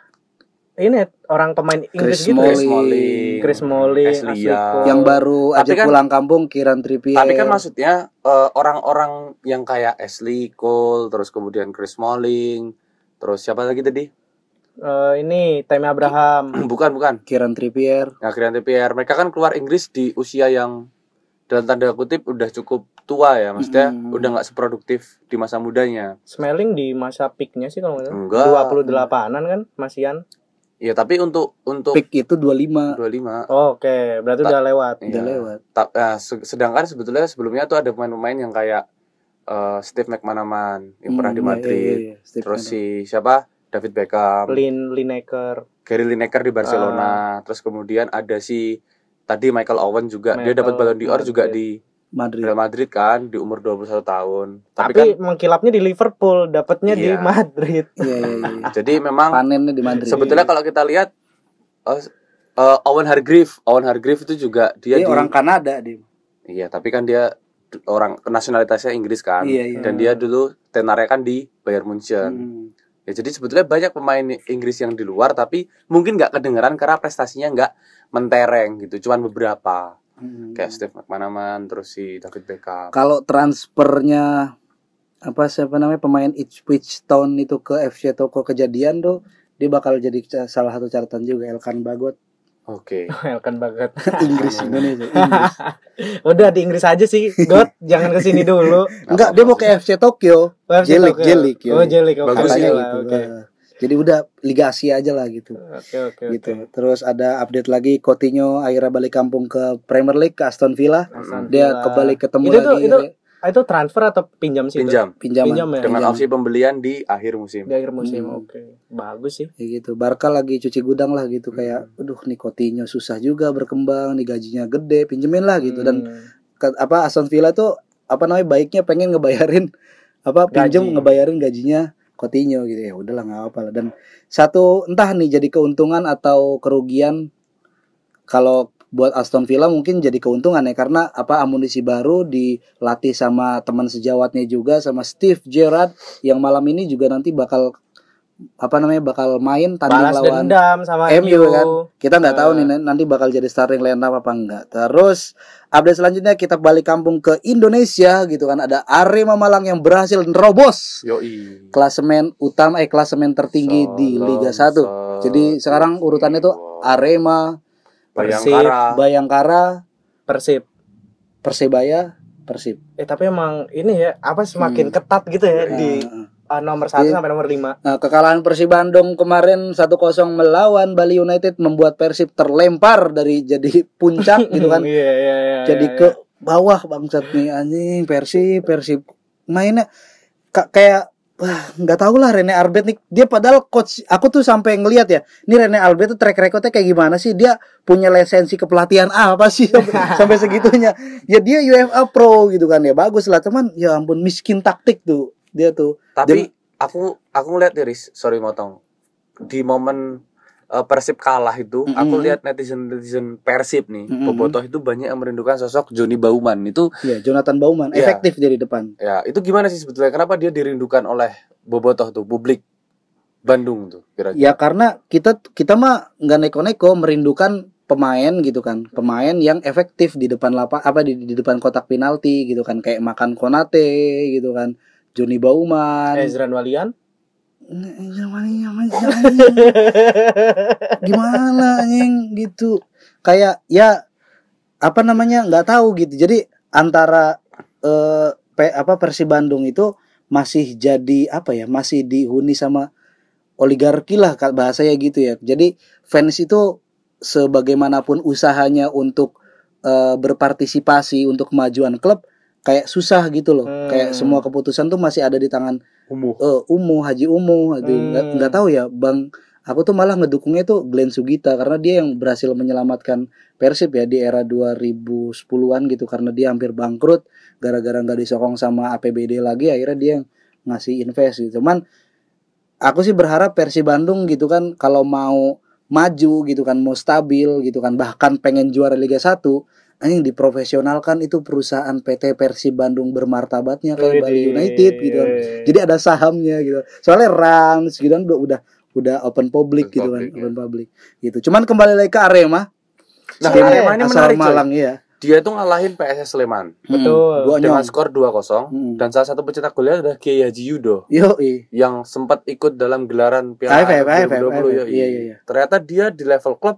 ini orang pemain Inggris Chris gitu ya. Chris Smalling, Chris Smalling, Ashley Ashley Young. Cole. yang baru Tapi aja kan- pulang kampung Kieran Trippier Tapi kan maksudnya eh, orang-orang yang kayak Ashley Cole, terus kemudian Chris Smalling, terus siapa lagi tadi? Eh, ini Tammy Abraham. bukan, bukan. Kieran Trippier Nah, Kylian Trippier. Mereka kan keluar Inggris di usia yang dalam tanda kutip udah cukup tua ya, maksudnya Mm. udah nggak seproduktif di masa mudanya. Smelling di masa peaknya sih kalau nggak salah. Enggak. 28-an kan Masian. Iya, tapi untuk untuk pick itu 25 25 Oh, Oke, berarti Tak- udah lewat. udah iya. lewat Ta- nah, se- sedangkan sebetulnya sebelumnya tuh ada pemain-pemain yang kayak eh, Steve McManaman yang pernah di Hmm, iya, Madrid, iya, iya, Steve terus si siapa David Beckham, Lin Lineker. Gary Lineker di. Barcelona, terus kemudian ada si tadi Michael Owen juga, dia Michael dapat Ballon d'Or juga Madrid. di Madrid Real Madrid kan di umur 21 tahun. Tapi, Tapi, kan mengkilapnya di Liverpool, dapatnya di Iya. Madrid. iya iya iya jadi memang panennya di Madrid sebetulnya kalau kita lihat eh, eh, Owen Hargreaves, Owen Hargreaves itu juga dia dia di orang Kanada dia Iya, tapi kan dia orang nasionalitasnya Inggris kan. Iya, iya. Dan dia dulu tenarnya kan di Bayern Munchen. Hmm. Ya, jadi sebetulnya banyak pemain Inggris yang di luar tapi mungkin nggak kedengeran karena prestasinya nggak mentereng gitu. Cuman beberapa Hmm. kayak Steve McManaman, terus si David Beckham. kalau transfernya apa siapa namanya pemain Ipswich Town itu ke FC Toko kejadian tuh dia bakal jadi salah satu catatan juga Elkan Bagot Oke. Elkan banget. Inggris Indonesia Inggris. Udah di Inggris aja sih, God. jangan ke sini dulu. enggak dia mau ke FC Tokyo FC Jelik, jelik, ya. Oh, jelik. Bagus gitu Oke. Eh, jadi udah Liga Asia aja lah gitu Oke, oke, gitu oke. terus ada update lagi Coutinho akhirnya balik kampung ke Premier League ke Aston Villa Aston dia Villa. kembali ketemu itu lagi itu, ah, itu transfer atau pinjam sih? itu? Pinjam pinjaman pinjam ya? dengan Pinjam. opsi pembelian di akhir musim. Di akhir musim. Hmm. Oke. Bagus sih. kayak gitu Barca lagi cuci gudang lah gitu kayak Hmm. aduh nih Coutinho susah juga berkembang nih gajinya gede pinjemin lah gitu dan Hmm. ke- apa Aston Villa tuh apa namanya baiknya pengen ngebayarin apa pinjem Gaji. ngebayarin gajinya Coutinho gitu ya udahlah nggak apa lah. Dan satu entah nih jadi keuntungan atau kerugian kalau buat Aston Villa mungkin jadi keuntungan ya karena apa amunisi baru dilatih sama teman sejawatnya juga sama Steve Gerrard yang malam ini juga nanti bakal apa namanya bakal main tanding balas lawan dendam sama MU MU kan. kita nggak tahu nih nanti bakal jadi starting line up apa enggak terus update selanjutnya kita balik kampung ke Indonesia gitu kan. Ada Arema Malang yang berhasil nerobos Yoi. klasemen utama eh klasemen tertinggi di Liga 1 jadi sekarang urutannya tuh Arema Bayangkara. Bayangkara Persib. Persebaya Persib. Eh tapi emang ini ya apa semakin ketat gitu ya di uh, nomor 1 Iya. sampai nomor 5. Nah, kekalahan Persib Bandung kemarin 1-0 melawan Bali United membuat Persib terlempar dari jadi puncak gitu kan. Iya iya iya. jadi iya, ke bawah bangsat nih anjing Persib Persib mainnya ka- kayak wah nggak tahu lah Rene Albert nih dia padahal coach aku tuh sampai ngelihat ya ini Rene Albert tuh track recordnya kayak gimana sih dia punya lisensi kepelatihan apa sih sampai, sampai segitunya ya dia UFA Pro gitu kan ya bagus lah teman ya ampun miskin taktik tuh dia tuh Tapi aku aku ngeliat Iris, sorry motong. Di momen eh, Persib kalah itu, Mm-mm. aku lihat netizen netizen Persib nih, Mm-mm. Bobotoh itu banyak yang merindukan sosok Joni Bauman itu. ya Jonathan Bauman Iya. efektif dia di depan Ya itu gimana sih sebetulnya? Kenapa dia dirindukan oleh Bobotoh tuh publik Bandung tuh kira-kira? Ya karena kita kita mah nggak neko-neko merindukan pemain gitu kan, pemain yang efektif di depan lapak apa di, di depan kotak penalti gitu kan, kayak makan Konate gitu kan, Joni Bauman. Ezran Walian. Gimana anjing gitu. Kayak ya apa namanya nggak tahu gitu jadi antara eh P- apa Persib Bandung itu masih jadi apa ya masih dihuni sama oligarki lah ka- bahasanya gitu ya jadi fans itu sebagaimanapun usahanya untuk eh, berpartisipasi untuk kemajuan klub kayak susah gitu loh Hmm. kayak semua keputusan tuh masih ada di tangan Umuh. eh Umu Haji Umu gitu. nggak Hmm. nggak tahu ya Bang aku tuh malah ngedukungnya tuh Glenn Sugita karena dia yang berhasil menyelamatkan Persib ya di era 2010-an gitu karena dia hampir bangkrut gara-gara nggak disokong sama APBD lagi akhirnya dia yang ngasih invest gitu cuman aku sih berharap Persib Bandung gitu kan kalau mau maju gitu kan mau stabil gitu kan bahkan pengen juara Liga 1 anjing diprofesionalkan itu perusahaan PT Persib Bandung bermartabatnya kayak Bali United gitu kan jadi ada sahamnya gitu soalnya Rans gitu kan udah udah udah open public Open gitu kan ya. open public gitu cuman kembali lagi ke Arema Nah, tim Arema ini asal menarik, coy. Malang ya Dia tuh ngalahin PSS Sleman Betul. dua dengan nyong skor 2-0 Hmm. dan salah satu pencetak golnya adalah Kiai Haji Yudo yo yang sempat ikut dalam gelaran Piala AFF, AFF AFF, 2020 yoi. iya, iya, iya. Ternyata dia di level klub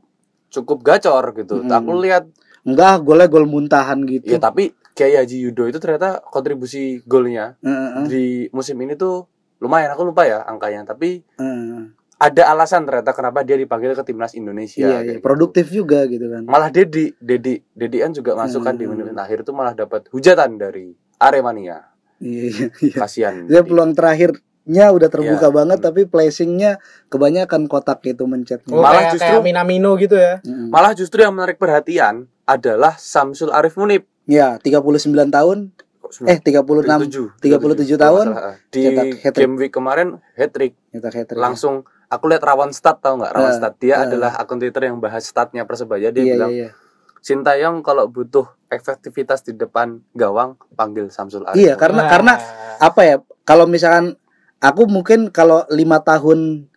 cukup gacor gitu. Mm. Aku lihat enggak golnya gol muntahan gitu ya tapi Kiai Haji Yudo itu ternyata kontribusi golnya Eh, eh, di musim ini tuh lumayan. Aku lupa ya angkanya, tapi eh. ada alasan ternyata kenapa dia dipanggil ke timnas Indonesia. iya, kayak iya. gitu. produktif juga gitu kan Malah Dedi, Dedi, Dedian juga masukkan di Hmm. menit akhir itu malah dapat hujatan dari Aremania. iya iya iya Kasihan. dia peluang terakhirnya udah terbuka Iya. banget tapi placingnya kebanyakan kotak itu mencetnya Oh, Malah kayak, justru- kayak Minamino gitu ya. Mm. Malah justru yang menarik perhatian adalah Samsul Arif Munib. ya 39 tahun eh 36 37 tahun, di cetak hat-trick. game week kemarin hat trick nyetak hat-trick. langsung aku lihat rawan stat tau nggak rawan Eh, stat dia eh. adalah akun Twitter yang bahas statnya persebaya dia iya bilang iya iya Sintayong kalau butuh efektivitas di depan gawang panggil Samsul Arif Iya, karena Nah. karena apa ya? Kalau misalkan aku mungkin kalau lima tahun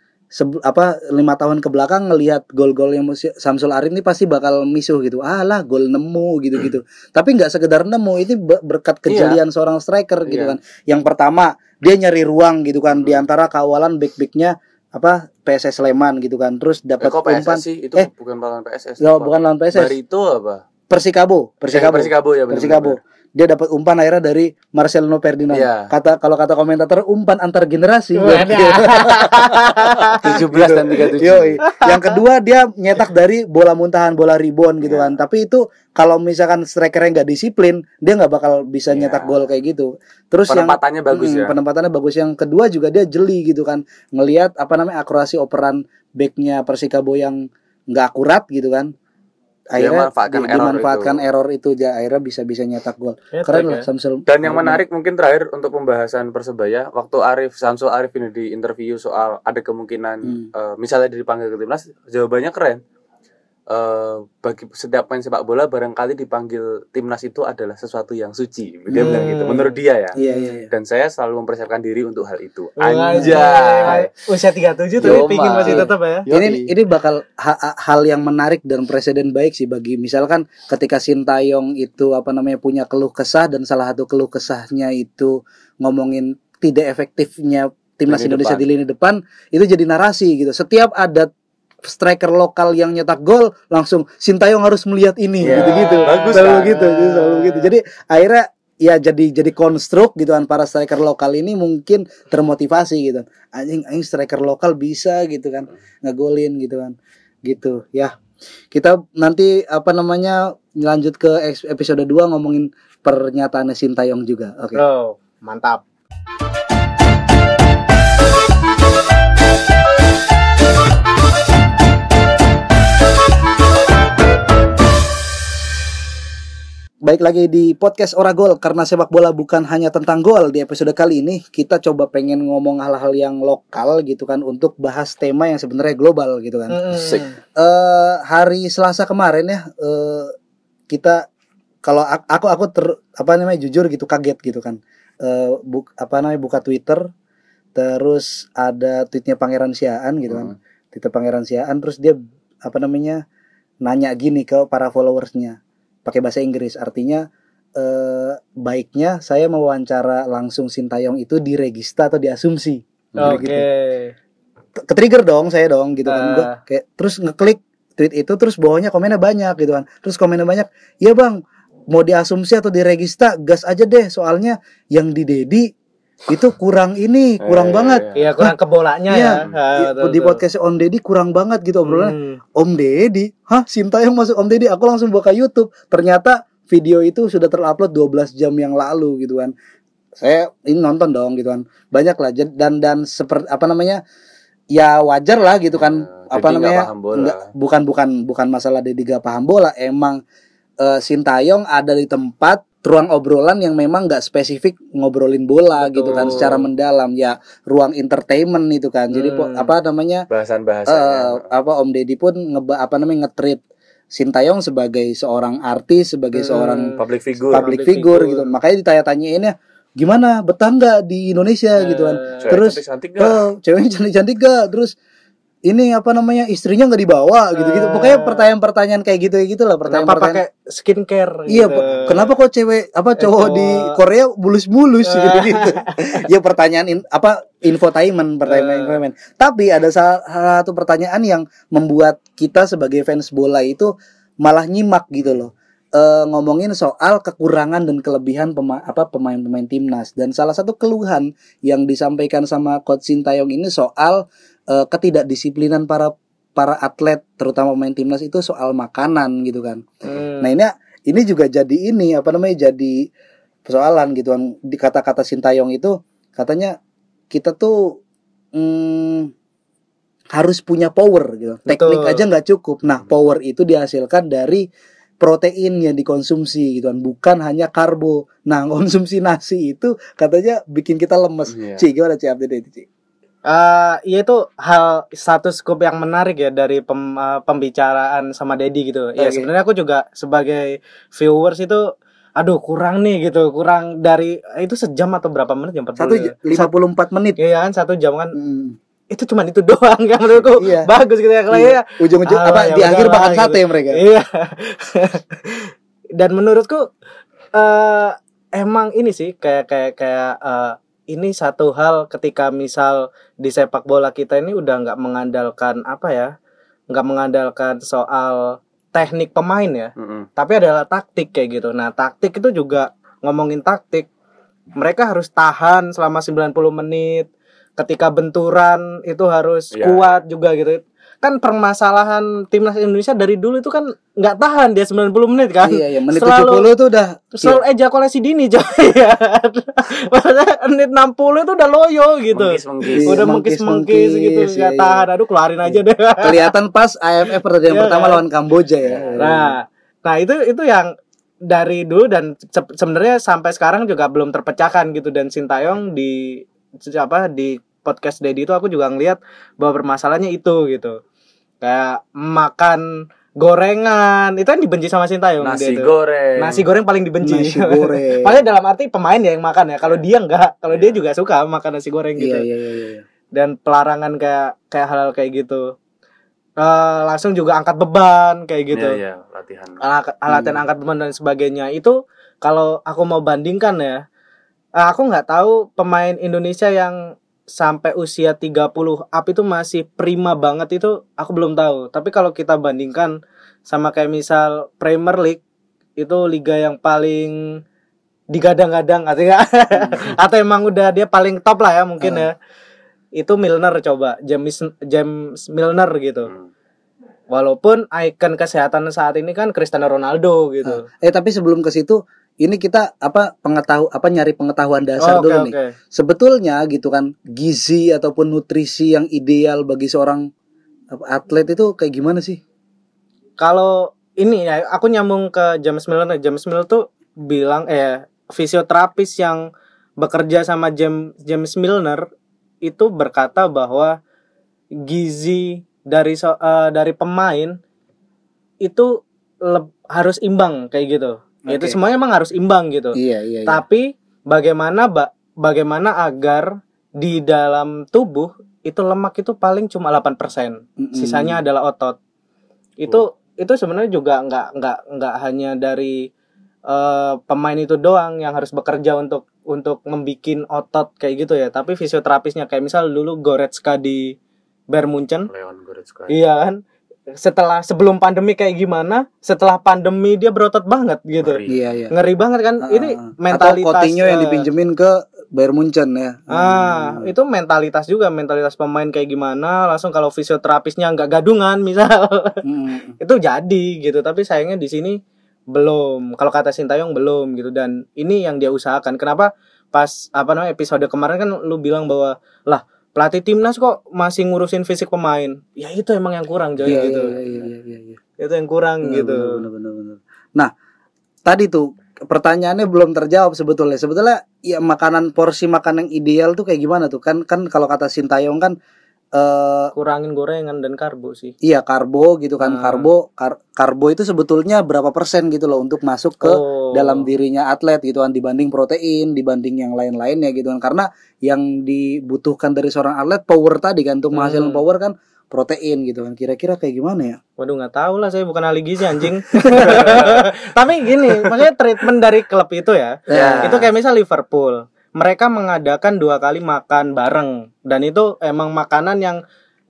apa lima tahun ke belakang ngelihat gol-gol yang Samsul Arif ini pasti bakal misuh gitu. Alah, gol nemu gitu-gitu. Tapi nggak sekedar nemu, ini be- berkat kejelian seorang striker gitu Iya. kan. Yang pertama, dia nyari ruang gitu kan di antara kawalan back-backnya apa PSS Sleman gitu kan. Terus Eh, dapat kok umpan sih itu Eh. bukan lawan PSS Apa? bukan lawan PSS. Barito apa Persikabo, Persikabo. Eh, Persikabo ya benar Persikabo. Dia dapat umpan akhirnya dari Marcelino Ferdinand. Iya. Kata kalau kata komentator umpan antar generasi. Wadah. 17 dan 37 Yoi. Yang kedua dia nyetak dari bola muntahan, bola rebound gitu Iya. kan. Tapi itu kalau misalkan strikernya nggak disiplin, dia nggak bakal bisa Iya. nyetak gol kayak gitu. Terus yang penempatannya bagus Mm, ya Penempatannya bagus. Yang kedua juga dia jeli gitu kan. Ngelihat apa namanya akurasi operan backnya Persikabo yang nggak akurat gitu kan. Dia Akhirnya manfaatkan di- error dimanfaatkan itu. error itu dia akhirnya bisa bisa nyetak gol. Hat-trick Keren ya. lah Samsul. Dan yang menarik mungkin terakhir untuk pembahasan persebaya, waktu Arif Samsul Arif ini di interview soal ada kemungkinan Hmm. eh, misalnya dipanggil ke timnas, jawabannya keren. Eh, bagi setiap main sepak bola barangkali dipanggil timnas itu adalah sesuatu yang suci. Dia Hmm. bilang gitu. Menurut dia ya. Iya iya iya. Dan saya selalu mempersiapkan diri untuk hal itu. Anjay. Anjay. Usia 37 tapi pingin masih tetap ya. Yoi. Ini ini bakal ha- ha- hal yang menarik dan presiden baik sih bagi misalkan ketika Sintayong itu apa namanya punya keluh kesah dan salah satu keluh kesahnya itu ngomongin tidak efektifnya timnas Lini Indonesia depan. di lini depan itu jadi narasi gitu. Setiap ada striker lokal yang nyetak gol langsung Sintayong harus melihat ini Iya, gitu-gitu. bagus selalu kan? gitu, selalu gitu. Jadi akhirnya ya jadi jadi konstruk gitu kan para striker lokal ini mungkin termotivasi gitu. Anjing anjing striker lokal bisa gitu kan ngegolin gitu kan. Gitu ya. Kita nanti apa namanya lanjut ke episode 2 ngomongin pernyataannya Sintayong juga. Oke. Bro, mantap. Baik lagi di podcast Oragol karena sepak bola bukan hanya tentang gol. Di episode kali ini kita coba pengen ngomong hal-hal yang lokal gitu kan untuk bahas tema yang sebenarnya global gitu kan. Sik. eh hari Selasa kemarin ya eh kita kalau ak- aku aku ter apa namanya jujur gitu kaget gitu kan. Eh buk, apa namanya buka Twitter terus ada tweetnya Pangeran Siaan gitu kan. Hmm. Twitter Pangeran Siaan terus dia apa namanya nanya gini ke para followersnya pakai bahasa Inggris artinya eh baiknya saya mewawancara langsung Sintayong itu diregista atau diasumsi Oke. gitu. Ke- ke-trigger dong saya dong gitu kan Ah. Gua kayak terus ngeklik tweet itu terus bawahnya komennya banyak gitu kan terus komennya banyak iya bang mau diasumsi atau diregista gas aja deh soalnya yang di Dedi itu kurang ini kurang Eh, banget. Iya kurang ke bolanya Iya, ya. di, betul, di betul. podcast Om Deddy kurang banget gitu obrolannya. Hmm. Om Deddy? Hah? Sintayong masuk Om Deddy aku langsung buka YouTube. Ternyata video itu sudah terupload 12 jam yang lalu gitu kan. Saya ini nonton dong gitu kan. Banyak lah. Dan dan seperti apa namanya ya wajar lah gitu kan. Eh, apa namanya paham bola. nggak- bukan bukan bukan masalah Deddy gak paham bola. Emang eh, Sintayong ada di tempat ruang obrolan yang memang nggak spesifik ngobrolin bola gitu kan Betul. secara mendalam ya ruang entertainment itu kan jadi po- Hmm. apa namanya eh bahasan-bahasanya apa Om Deddy pun ngeba apa namanya nge-treat Sintayong sebagai seorang artis sebagai Hmm. seorang public figure public, public figure, figure. gitu makanya ditanya-tanyain ya gimana betah nggak di Indonesia gitu kan Eh, Cewek terus cantik-cantik nggak? oh, ceweknya cantik-cantik gak terus ini apa namanya istrinya nggak dibawa gitu-gitu Eh. pokoknya pertanyaan-pertanyaan kayak gitu gitu lah Kenapa pertanyaan-pertanyaan pakai skincare? Iya, gitu? Kenapa kok cewek apa cowok cowok- di Korea bulus-bulus Eh. gitu gitu. ya pertanyaan in- apa infotainment, pertanyaan Eh. infotainment. Tapi ada salah satu pertanyaan yang membuat kita sebagai fans bola itu malah nyimak gitu loh. Eh, ngomongin soal kekurangan dan kelebihan pema- apa pemain-pemain timnas dan salah satu keluhan yang disampaikan sama coach Sintayong ini soal eh, ketidakdisiplinan para para atlet terutama pemain timnas itu soal makanan gitu kan. Hmm. Nah ini ini juga jadi ini apa namanya jadi persoalan gitu kan di kata-kata Sintayong itu katanya kita tuh mm, harus punya power gitu. Teknik Betul. aja nggak cukup. Nah power itu dihasilkan dari protein yang dikonsumsi gitu kan bukan hanya karbo. Nah konsumsi nasi itu katanya bikin kita lemes. Iya. Ci gimana Ci update itu Ci? Eh, iya itu hal satu scoop yang menarik ya dari pem- eh, pembicaraan sama Dedi gitu. Ya Oke. sebenarnya aku juga sebagai viewers itu aduh kurang nih gitu, kurang dari itu sejam atau berapa menit jam Satu j- 54 menit. Iya kan satu jam kan Hmm, itu cuman itu doang kan menurutku Iya. bagus gitu ya kalau iya. ya Ujung-ujung Ah, apa ya di akhir makan gitu. sate mereka. Iya. Dan menurutku eh emang ini sih kayak kayak kayak eh, ini satu hal ketika misal di sepak bola kita ini udah nggak mengandalkan apa ya, nggak mengandalkan soal teknik pemain ya, Mm-mm. tapi adalah taktik kayak gitu. Nah taktik itu juga ngomongin taktik, mereka harus tahan selama 90 menit. Ketika benturan itu harus Iya. kuat juga gitu. Kan permasalahan timnas Indonesia dari dulu itu kan nggak tahan dia 90 menit kan. Iya, iya, menit Selalu- 70 tuh udah Selalu ejakulasi dini coy ya. Maksudnya menit 60 itu udah loyo gitu. Menggis-menggis. Iya, Udah mengkis-mengkis, mengkis-mengkis gitu iya, nggak iya. tahan. Aduh keluarin aja deh. kelihatan pas AFF pertandingan Iya, pertama kan? lawan Kamboja ya. Nah, nah itu itu yang dari dulu dan se- sebenarnya sampai sekarang juga belum terpecahkan gitu dan Sintayong di apa di podcast Dedi itu aku juga ngeliat bahwa permasalahannya itu gitu. Kayak makan gorengan itu kan dibenci sama Sintayong nasi dia tuh. goreng Nasi goreng paling dibenci. Nasi goreng. Padahal dalam arti pemain ya yang makan ya. Kalau dia enggak, kalau dia juga suka makan nasi goreng gitu Iya, iya, iya, iya. dan pelarangan kayak kayak hal-hal kayak gitu Eh, langsung juga angkat beban kayak gitu Iya, iya, latihan Ala- latihan Hmm. angkat beban dan sebagainya itu kalau aku mau bandingkan ya eh, aku nggak tahu pemain Indonesia yang sampai usia 30 up itu masih prima banget itu aku belum tahu. Tapi kalau kita bandingkan sama kayak misal Premier League itu liga yang paling digadang-gadang artinya atau emang udah dia paling top lah ya mungkin Hmm. ya itu Milner coba James James Milner gitu. Hmm. walaupun ikon kesehatan saat ini kan Cristiano Ronaldo gitu. Eh tapi sebelum ke situ ini kita apa pengetahu apa nyari pengetahuan dasar Oh, oke dulu oke nih. Sebetulnya gitu kan gizi ataupun nutrisi yang ideal bagi seorang atlet itu kayak gimana sih? kalau ini ya aku nyambung ke James Milner James Milner tuh bilang eh fisioterapis yang bekerja sama James James Milner itu berkata bahwa gizi dari so- eh, dari pemain itu harus imbang kayak gitu. Itu Oke. semuanya emang harus imbang gitu. Iya, iya, iya. Tapi bagaimana ba- bagaimana agar di dalam tubuh itu lemak itu paling cuma 8%. Mm-mm. Sisanya adalah otot. Itu itu sebenarnya juga nggak nggak nggak hanya dari eh, pemain itu doang yang harus bekerja untuk untuk membikin otot kayak gitu ya, tapi fisioterapisnya kayak misal dulu Goretzka di Bayern Munchen Leon Goretzka Iya kan? Setelah sebelum pandemi kayak gimana setelah pandemi dia berotot banget gitu Ngeri. Iya iya. ngeri banget kan Ah, ini ah, mentalitas Atau Coutinho yang eh, dipinjemin ke Bayern Munchen ya. Ah, Hmm. itu mentalitas juga, mentalitas pemain kayak gimana. Langsung kalau fisioterapisnya nggak gadungan, misal, Hmm. itu jadi gitu. Tapi sayangnya di sini belum. Kalau kata Sintayong belum gitu. Dan ini yang dia usahakan. Kenapa pas apa namanya episode kemarin kan lu bilang bahwa lah pelatih timnas kok masih ngurusin fisik pemain. Ya itu emang yang kurang Joy Iya, gitu. iya, iya, iya, iya, iya. Itu yang kurang Benar, gitu. benar, benar, benar. Nah, tadi tuh pertanyaannya belum terjawab sebetulnya. Sebetulnya ya makanan porsi makan yang ideal tuh kayak gimana tuh? Kan kan kalau kata Sintayong kan eh Kurangin gorengan dan karbo sih. iya karbo gitu kan. Hmm. Karbo kar- karbo itu sebetulnya berapa persen gitu loh untuk masuk ke Oh. dalam dirinya atlet gitu kan dibanding protein, dibanding yang lain-lainnya gitu kan. Karena yang dibutuhkan dari seorang atlet power tadi kan untuk menghasilkan Hmm. power kan protein gitu kan. Kira-kira kayak gimana ya? Waduh nggak tahu lah saya bukan ahli gizi anjing. Tapi gini, maksudnya treatment dari klub itu ya. Ya. Itu kayak misal Liverpool. Mereka mengadakan dua kali makan bareng dan itu emang makanan yang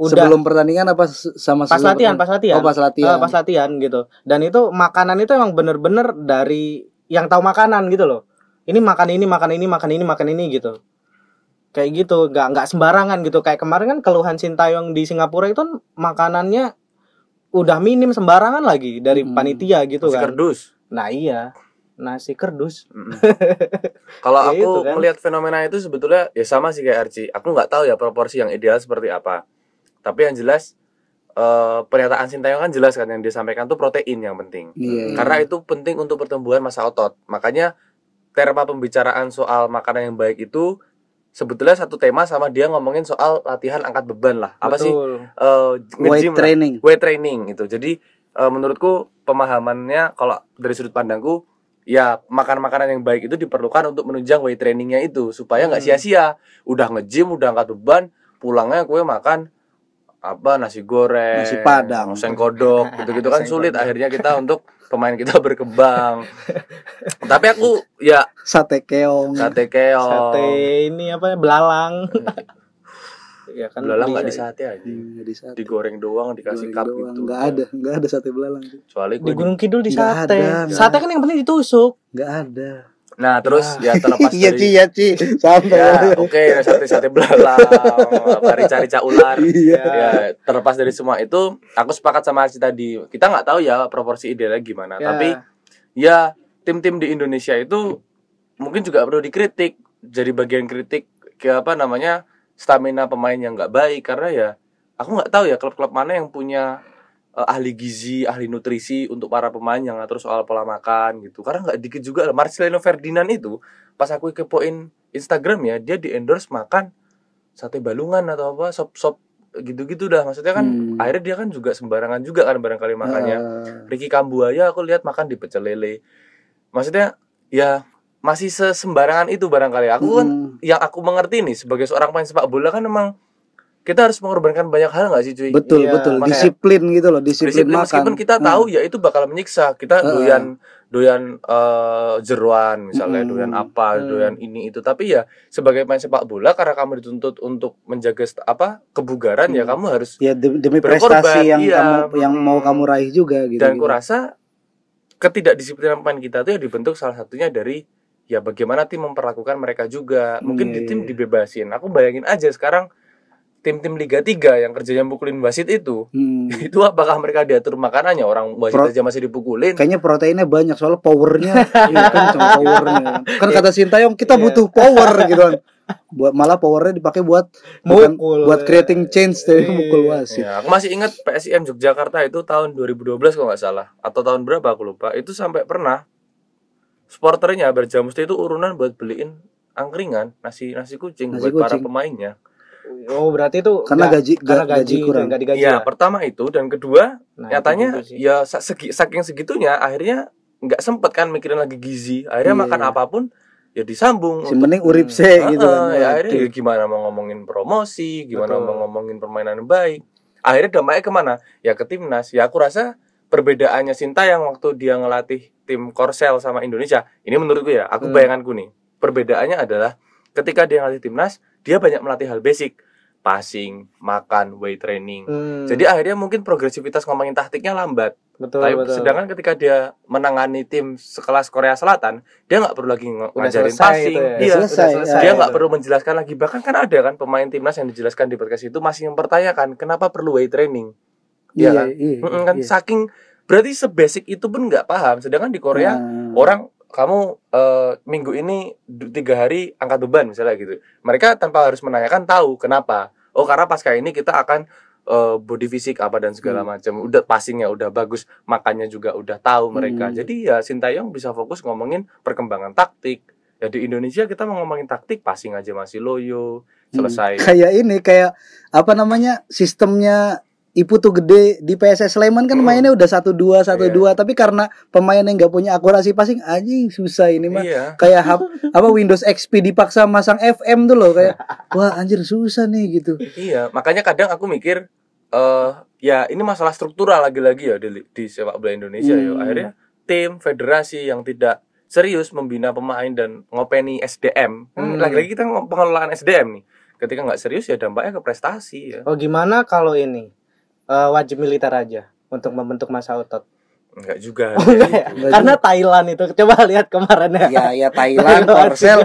udah Sebelum pertandingan apa sama pas sebelum latihan, pas latihan. Oh, pas latihan. Eh, pas latihan gitu. Dan itu makanan itu emang bener-bener dari yang tahu makanan gitu loh. Ini makan ini, makan ini, makan ini, makan ini gitu. Kayak gitu, nggak nggak sembarangan gitu. Kayak kemarin kan keluhan Sintayong di Singapura itu kan makanannya udah minim sembarangan lagi dari Hmm. panitia gitu Masih kan. kerdus. Nah iya, nasi kerdus. Mm-mm. Kalau Ya aku kan. melihat fenomena itu sebetulnya ya sama sih kayak Archie. Aku nggak tahu ya proporsi yang ideal seperti apa. Tapi yang jelas eh, pernyataan Sintayong kan jelas kan yang disampaikan tuh protein yang penting. Iya. Karena itu penting untuk pertumbuhan masa otot. Makanya tema pembicaraan soal makanan yang baik itu sebetulnya satu tema sama dia ngomongin soal latihan angkat beban lah. Apa sih? Betul. Eh, weight nge-gym lah. training. weight training itu. Jadi eh, menurutku pemahamannya kalau dari sudut pandangku ya makan-makanan yang baik itu diperlukan untuk menunjang weight trainingnya itu supaya nggak Hmm. sia-sia. Udah nge-gym, udah angkat beban, pulangnya kue makan apa nasi goreng, Nasi Padang. oseng kodok, gitu-gitu kan sulit kodok. akhirnya kita untuk pemain kita berkembang. Tapi aku ya Sate keong. sate keong. Sate ini apa belalang. Ya kan Belalang nggak bisa- di sate aja. Hmm, di sate. Digoreng doang dikasih Goreng cup doang. gitu. Nggak ada, nggak ada sate belalang. Kecuali di Gunung Kidul di Nggak sate. ada, nggak sate kan yang penting ditusuk. Nggak ada. Nah, terus ya terlepas Iya dari Ci, ya Ci. Santai. ya oke sate sate belalang apa rica-rica ular Iya. ya terlepas dari semua itu aku sepakat sama Aci tadi kita nggak tahu ya proporsi idealnya gimana Ya. tapi ya tim-tim di Indonesia itu mungkin juga perlu dikritik jadi bagian kritik ke apa namanya stamina pemain yang nggak baik karena ya aku nggak tahu ya klub-klub mana yang punya eh, ahli gizi ahli nutrisi untuk para pemain yang ngatur soal pola makan gitu karena nggak dikit juga lah. Marcelino Ferdinand itu pas aku kepoin Instagram ya dia di endorse makan sate balungan atau apa sop sop gitu-gitu dah maksudnya kan Hmm. akhirnya dia kan juga sembarangan juga kan barangkali makannya Ah, Ricky Kambuaya aku lihat makan di pecel lele maksudnya ya masih sesembarangan itu barangkali aku kan mm, yang aku mengerti nih sebagai seorang pemain sepak bola kan memang kita harus mengorbankan banyak hal nggak sih cuy betul Iya, betul makanya- disiplin gitu loh disiplin, disiplin makan meskipun kita Hmm. tahu ya itu bakal menyiksa kita Heeh. doyan doyan eh, jeruan misalnya Mm-mm. doyan apa Hmm. doyan ini itu tapi ya sebagai pemain sepak bola karena kamu dituntut untuk menjaga apa kebugaran ya Hmm. kamu harus ya demi, demi Berkorban, prestasi yang iya. kamu yang mau Hmm. kamu raih juga gitu dan gitu. kurasa ketidakdisiplinan pemain kita tuh ya dibentuk salah satunya dari ya bagaimana tim memperlakukan mereka juga mungkin Iya, di tim iya. dibebasin aku bayangin aja sekarang tim-tim Liga 3 yang kerjanya mukulin wasit itu Hmm. itu apakah mereka diatur makanannya orang wasit Pro- aja masih dipukulin Kayaknya proteinnya banyak soalnya powernya iya, kenceng powernya. Kan kata Sintayong kita Iya. butuh power gitu kan. Buat malah powernya dipakai buat bukan buat creating change tapi Iya. mukul wasit. Ya, aku masih ingat PSIM Yogyakarta itu tahun 2012 kalau nggak salah atau tahun berapa aku lupa. Itu sampai pernah supporternya Berjamusti itu urunan buat beliin angkringan nasi nasi kucing Nasi buat para kucing. pemainnya. Oh, berarti itu Karena nggak- gaji karena ga- gaji gaji, kurang. Enggak digaji. ya, ya? pertama itu dan kedua Nah, nyatanya ya segi, saking segitunya akhirnya nggak sempet kan mikirin lagi gizi. Akhirnya Iya. makan apa pun ya disambung. Si mending urip se Heeh, gitu kan. ya akhirnya ya gimana mau ngomongin promosi, gimana Betul. mau ngomongin permainan yang baik. Akhirnya dampaknya ke mana? Ya ke timnas. Ya aku rasa perbedaannya Sinta yang waktu dia ngelatih tim Korsel sama Indonesia. Ini menurutku ya, aku Hmm. bayanganku nih. Perbedaannya adalah ketika dia ngelatih timnas, dia banyak melatih hal basic. passing, makan, weight training. Hmm, Jadi akhirnya mungkin progresivitas ngomongin taktiknya lambat. betul Tapi betul. sedangkan ketika dia menangani tim sekelas Korea Selatan, dia nggak perlu lagi ngajarin selesai passing. ya. Iya. Udah selesai, Udah Dia nggak perlu menjelaskan lagi. Bahkan kan ada kan pemain timnas yang dijelaskan di podcast itu masih mempertanyakan kenapa perlu weight training. Iya kan? iya, Mm-mm, kan iya. saking berarti sebasic itu pun nggak paham. Sedangkan di Korea Nah, orang kamu eh, minggu ini tiga hari angkat beban misalnya gitu. Mereka tanpa harus menanyakan tahu kenapa. Oh karena pasca ini kita akan eh, body fisik apa dan segala Hmm. macam. Udah passingnya udah bagus, makannya juga udah tahu mereka. Hmm. Jadi ya Sintayong bisa fokus ngomongin perkembangan taktik. Ya di Indonesia kita mau ngomongin taktik, passing aja masih loyo, selesai. kayak ini kayak apa namanya sistemnya Ipu tuh gede di PSS Sleman kan Hmm. mainnya udah satu dua satu Iya. dua tapi karena pemain yang nggak punya akurasi passing anjing susah ini mah Iya. kayak hap- apa Windows XP dipaksa masang FM tuh loh kayak wah anjir susah nih gitu Iya, makanya kadang aku mikir eh ya ini masalah struktural lagi-lagi ya di, di sepak bola Indonesia ya. Hmm. Akhirnya tim federasi yang tidak serius membina pemain dan ngopeni SDM. Kan Hmm. Lagi-lagi kita pengelolaan SDM nih. Ketika nggak serius ya dampaknya ke prestasi ya. Oh gimana kalau ini Eh, wajib militer aja untuk membentuk masa otot? Enggak juga. Oh, enggak ya? Enggak Karena Thailand itu coba lihat kemarin ya. ya ya Thailand Korsel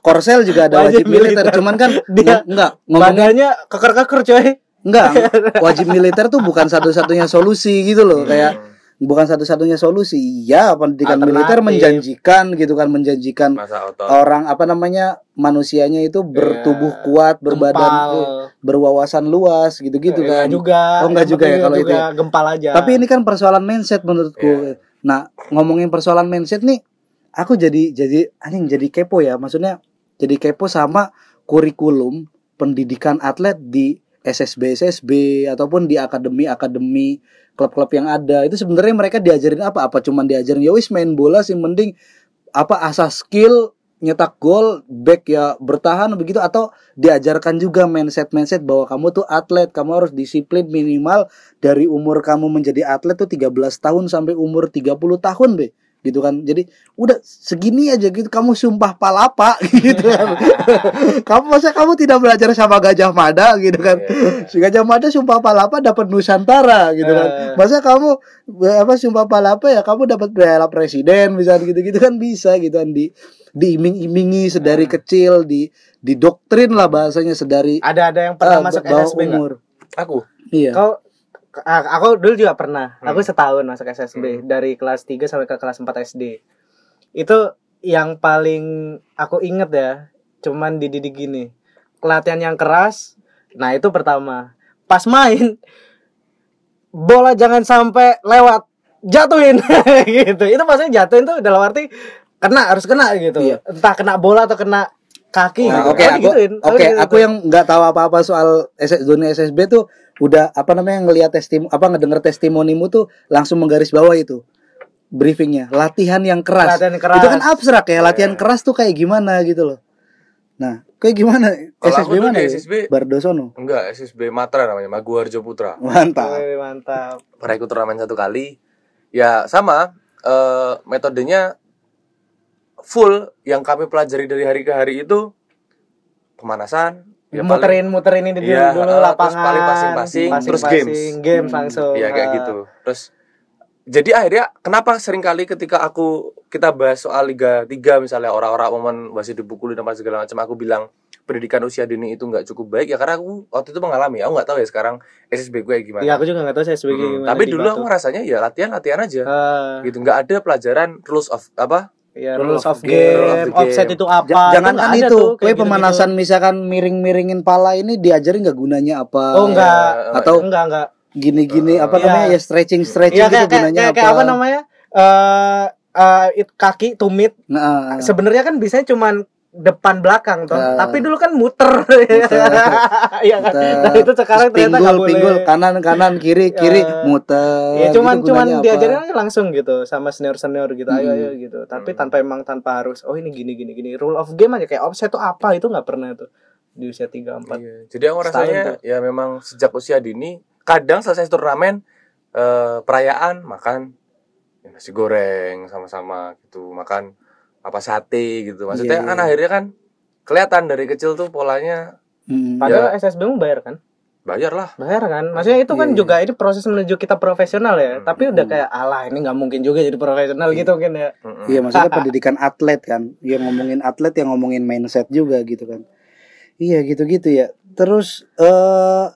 Korsel juga ada Wajib wajib militer militer. cuman kan Dia- ng- enggak ngomongin Badannya keker-keker coy. enggak wajib militer tuh bukan satu-satunya solusi gitu loh kayak Hmm, bukan satu-satunya solusi ya pendidikan Alternatif. militer menjanjikan gitu kan menjanjikan orang apa namanya manusianya itu bertubuh Iya. kuat berbadan eh, berwawasan luas gitu-gitu Enggak kan juga. Oh, enggak juga ya penting kalau itu juga ya. Gempal aja. tapi ini kan persoalan mindset menurutku Iya. nah ngomongin persoalan mindset nih aku jadi jadi anjing jadi kepo ya maksudnya jadi kepo sama kurikulum pendidikan atlet di SSB SSB ataupun di akademi akademi klub-klub yang ada. Itu sebenarnya mereka diajarin apa? Apa cuman diajarin ya wis main bola sih mending apa asas skill nyetak gol back ya bertahan begitu. Atau diajarkan juga mindset mindset bahwa kamu tuh atlet kamu harus disiplin minimal dari umur kamu menjadi atlet tuh 13 tahun sampai umur 30 tahun be gitu kan. Jadi udah segini aja gitu kamu sumpah palapa gitu kan. Kamu masa kamu tidak belajar sama Gajah Mada gitu kan. Iya. si Gajah Mada sumpah palapa dapat Nusantara gitu kan. Eh. masa kamu eh, apa sumpah palapa ya kamu dapat piala presiden misalnya gitu-gitu kan bisa gitu kan. Di diiming-imingi sedari kecil di didoktrin lah bahasanya sedari ada ada yang pernah eh, masuk SSB umur. Aku? Iya. Kau aku dulu juga pernah. Aku Hmm. setahun masuk SSB Hmm. dari kelas 3 sampai ke kelas 4 SD. Itu yang paling aku inget ya, cuman dididik gini. Latihan yang keras. Nah, itu pertama. Pas main bola jangan sampai lewat jatuhin gitu. Itu maksudnya jatuhin tuh dalam arti kena harus kena gitu. Iya. Entah kena bola atau kena kaki. Nah, gitu. oke aku digituin. oke gitu. aku yang nggak tahu apa-apa soal SS, dunia SSB tuh udah apa namanya ngelihat testim apa ngedenger testimonimu tuh langsung menggaris bawah itu briefingnya latihan yang keras. Latihan keras. itu kan abstrak ya latihan Iya. keras tuh kayak gimana gitu loh nah kayak gimana Kalau SSB mana ya? SSB Bardosono enggak SSB Matra namanya, Maguwarjo Putra. mantap mantap. pernah ikut turnamen satu kali ya sama eh, metodenya full yang kami pelajari dari hari ke hari itu pemanasan ya paling- muterin muterin ini dulu, Iya, dulu terus lapangan paling passing-passing, terus games. games langsung Iya kayak gitu. Terus jadi akhirnya kenapa sering kali ketika aku kita bahas soal Liga 3 misalnya orang-orang momen masih dipukulin apa segala macam aku bilang pendidikan usia dini itu nggak cukup baik. Ya karena aku waktu itu mengalami aku nggak tahu ya sekarang SSB gue gimana. Iya aku juga nggak tahu sebagai Hmm, gimana tapi dulu aku rasanya ya latihan latihan aja. Eh, gitu nggak ada pelajaran rules of apa ya, Rule rules of game, game, offset itu apa? Ja- jangan kan itu tuh, kue pemanasan misalkan miring-miringin pala ini diajarin nggak gunanya apa? Oh enggak Ya, Atau- enggak enggak gini-gini apa Iya. namanya? Ya stretching stretching Iya gitu kayak, kayak, gunanya kayak, apa? kayak apa namanya? Eh eh, it- kaki tumit. Nah, sebenarnya kan biasanya cuman depan belakang toh. Eh. tapi dulu kan muter. Iya kan? Nah itu sekarang Terus ternyata pinggul boleh. pinggul kanan kanan kiri kiri Eh, muter. Ya cuman gitu cuman diajarin aja langsung gitu sama senior senior gitu. Ayo Hmm. ayo gitu. Tapi Hmm. tanpa emang tanpa harus oh ini gini gini gini. Rule of game aja kayak offset tuh apa? Itu nggak pernah tuh di usia tiga empat. Iya. Jadi aku rasanya tuh. ya memang sejak usia dini kadang selesai turnamen eh, perayaan makan ya, nasi goreng sama-sama gitu makan apa sate gitu maksudnya Iya, kan akhirnya kan kelihatan dari kecil tuh polanya Mm. Padahal SSB-mu bayar kan? bayar lah Bayar kan? Maksudnya itu kan Iya. juga ini proses menuju kita profesional ya. Hmm. Tapi udah kayak alah ini nggak mungkin juga jadi profesional gitu mungkin ya. Iya maksudnya pendidikan atlet kan Yang ngomongin atlet yang ngomongin mindset juga gitu kan Iya gitu-gitu ya Terus eh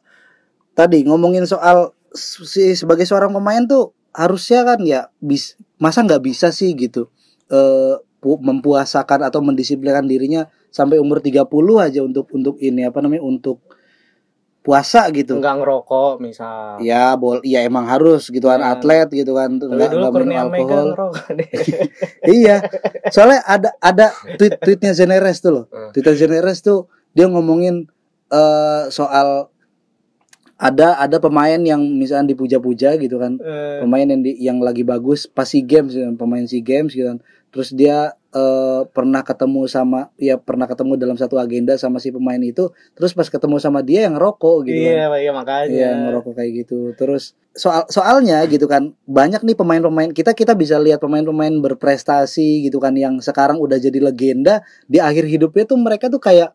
Tadi ngomongin soal si Sebagai seorang pemain tuh Harusnya kan ya bis, Masa nggak bisa sih gitu eh pu- Mempuasakan atau mendisiplinkan dirinya Sampai umur 30 aja untuk untuk ini apa namanya Untuk puasa gitu Enggak ngerokok misal. Ya bol, ya emang harus gitu kan Ya. atlet gitu kan Tapi nggak dulu nggak minum alkohol. iya soalnya ada ada tweet tweetnya Zeneres tuh loh Hmm. tweetnya Zeneres tuh dia ngomongin eh soal ada ada pemain yang misalnya dipuja-puja gitu kan Eh, pemain yang di, yang lagi bagus pas SEA Games pemain SEA Games gitu kan terus dia eh, pernah ketemu sama ya pernah ketemu dalam satu agenda sama si pemain itu terus pas ketemu sama dia yang rokok gitu kan Iya, iya makanya. Iya ngerokok kayak gitu. Terus soal soalnya gitu kan banyak nih pemain-pemain kita kita bisa lihat pemain-pemain berprestasi gitu kan yang sekarang udah jadi legenda di akhir hidupnya tuh mereka tuh kayak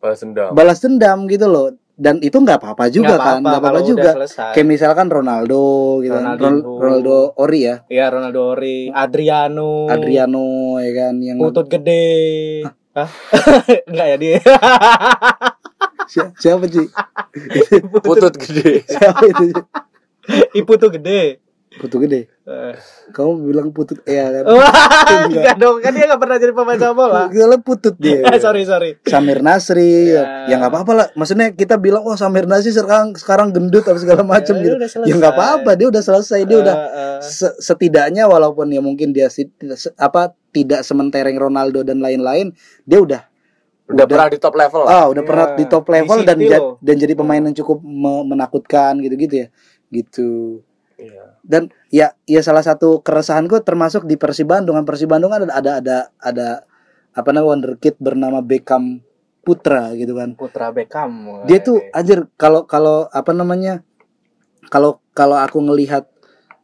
balas dendam balas dendam gitu loh. Dan itu nggak apa-apa juga Nggak kan, nggak apa-apa juga. selesai. Kayak misalkan Ronaldo gitu kan. Ronaldinho. Ron- Ronaldo Ori ya, Iya Ronaldo Ori, Adriano, Adriano ya kan yang Putut gede. Hah? Enggak ya dia. Si- siapa sih? Putut gede. siapa itu? Ipu tuh gede. Putut gede. Eh. Kamu bilang putut ya kan? Wah, enggak dong, kan dia enggak pernah jadi pemain sepak bola. Gila putut dia. sorry, sorry. Samir Nasri Ya. ya nggak apa-apa lah maksudnya kita bilang oh Samir Nasri sekarang sekarang gendut atau segala macam Ya, gitu udah ya nggak apa-apa dia udah selesai dia udah Eh, eh. se- setidaknya walaupun ya mungkin dia apa tidak sementereng Ronaldo dan lain-lain dia udah Udah pernah di top level lah. ah udah Iya. pernah di top Di level dan City ja- loh. dan jadi pemain yang cukup me- menakutkan gitu-gitu ya gitu Iya. Dan ya ya salah satu keresahanku termasuk di Persib Bandung kan Persib Bandung kan ada ada ada, ada apa namanya wonderkid bernama Beckham Putra gitu kan Putra Beckham. dia tuh anjir kalau kalau apa namanya kalau kalau aku ngelihat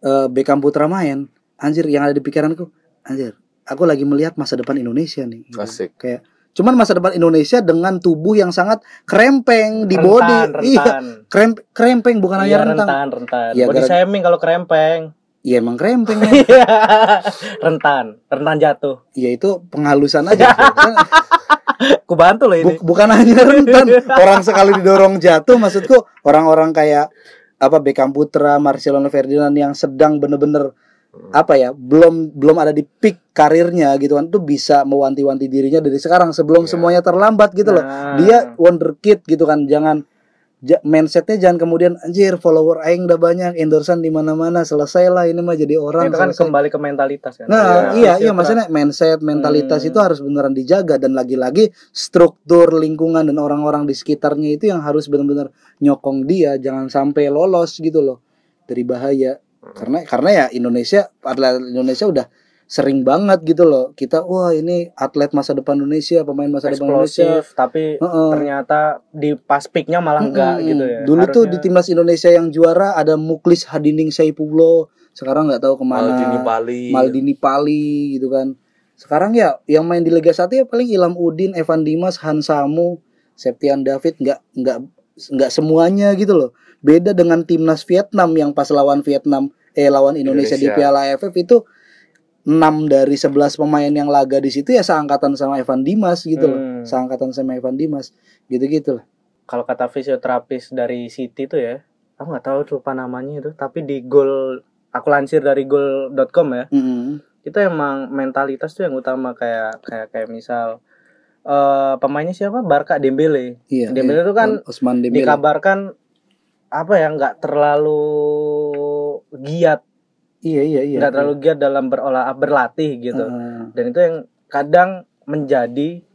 eh, Beckham Putra main anjir yang ada di pikiranku anjir aku lagi melihat masa depan Indonesia nih gitu. Asik. kayak cuman masa depan Indonesia dengan tubuh yang sangat krempeng di rentan, body rentan. iya krem krempeng bukan hanya Iya, rentang rentan, rentan. Iya, Body gara- shaming kalau krempeng. iya emang krempeng ya. Iya. rentan, rentan jatuh. ya itu penghalusan aja Ku bantu loh ini. Bu- bukan hanya rentan orang sekali didorong jatuh maksudku orang-orang kayak apa Beckham Putra, Marcelo Ferdinand yang sedang bener-bener apa ya belum belum ada di peak karirnya gitu kan tuh bisa mewanti-wanti dirinya dari sekarang sebelum Iya. semuanya terlambat gitu loh Nah. dia wonderkid gitu kan jangan ja- mindsetnya jangan kemudian anjir follower aing udah banyak endorsean di mana-mana selesai lah ini mah jadi orang itu kan selesai. kembali ke mentalitas kan. Nah, Iya, iya, iya, Fisioterapi. maksudnya mindset, mentalitas Hmm. itu harus beneran dijaga dan lagi-lagi struktur lingkungan dan orang-orang di sekitarnya itu yang harus benar-benar nyokong dia, jangan sampai lolos gitu loh dari bahaya. Karena karena ya Indonesia, atlet Indonesia udah sering banget gitu loh. Kita wah ini atlet masa depan Indonesia, pemain masa depan Indonesia. tapi Heeh. ternyata di pas peaknya malah enggak gitu ya Dulu tuh di Harusnya- timnas Indonesia yang juara ada Muklis Hadining Saipullo. Sekarang nggak tahu ke mana. Maldini Pali Maldini Pali gitu kan. Sekarang ya yang main di Liga 1 ya paling Ilham Udin, Evan Dimas, Hansamu, Septian David nggak nggak nggak semuanya gitu loh. Beda dengan timnas Vietnam yang pas lawan Vietnam eh lawan Indonesia, di Indonesia. Piala AFF itu 6 dari 11 pemain yang laga di situ ya seangkatan sama Evan Dimas gitu loh. Hmm. Seangkatan sama Evan Dimas. Gitu-gitu lah. kalau kata fisioterapis dari City tuh ya aku nggak tahu tuh lupa namanya itu tapi di gol aku lansir dari gol.com ya Mm-mm. itu emang mentalitas tuh yang utama kayak kayak kayak misal eh pemainnya siapa Barca Dembele Iya. Dembele iya. itu kan Osman Dembele. dikabarkan apa ya nggak terlalu giat Iya iya iya. nggak terlalu giat dalam berolah berlatih gitu Heeh. dan itu yang kadang menjadi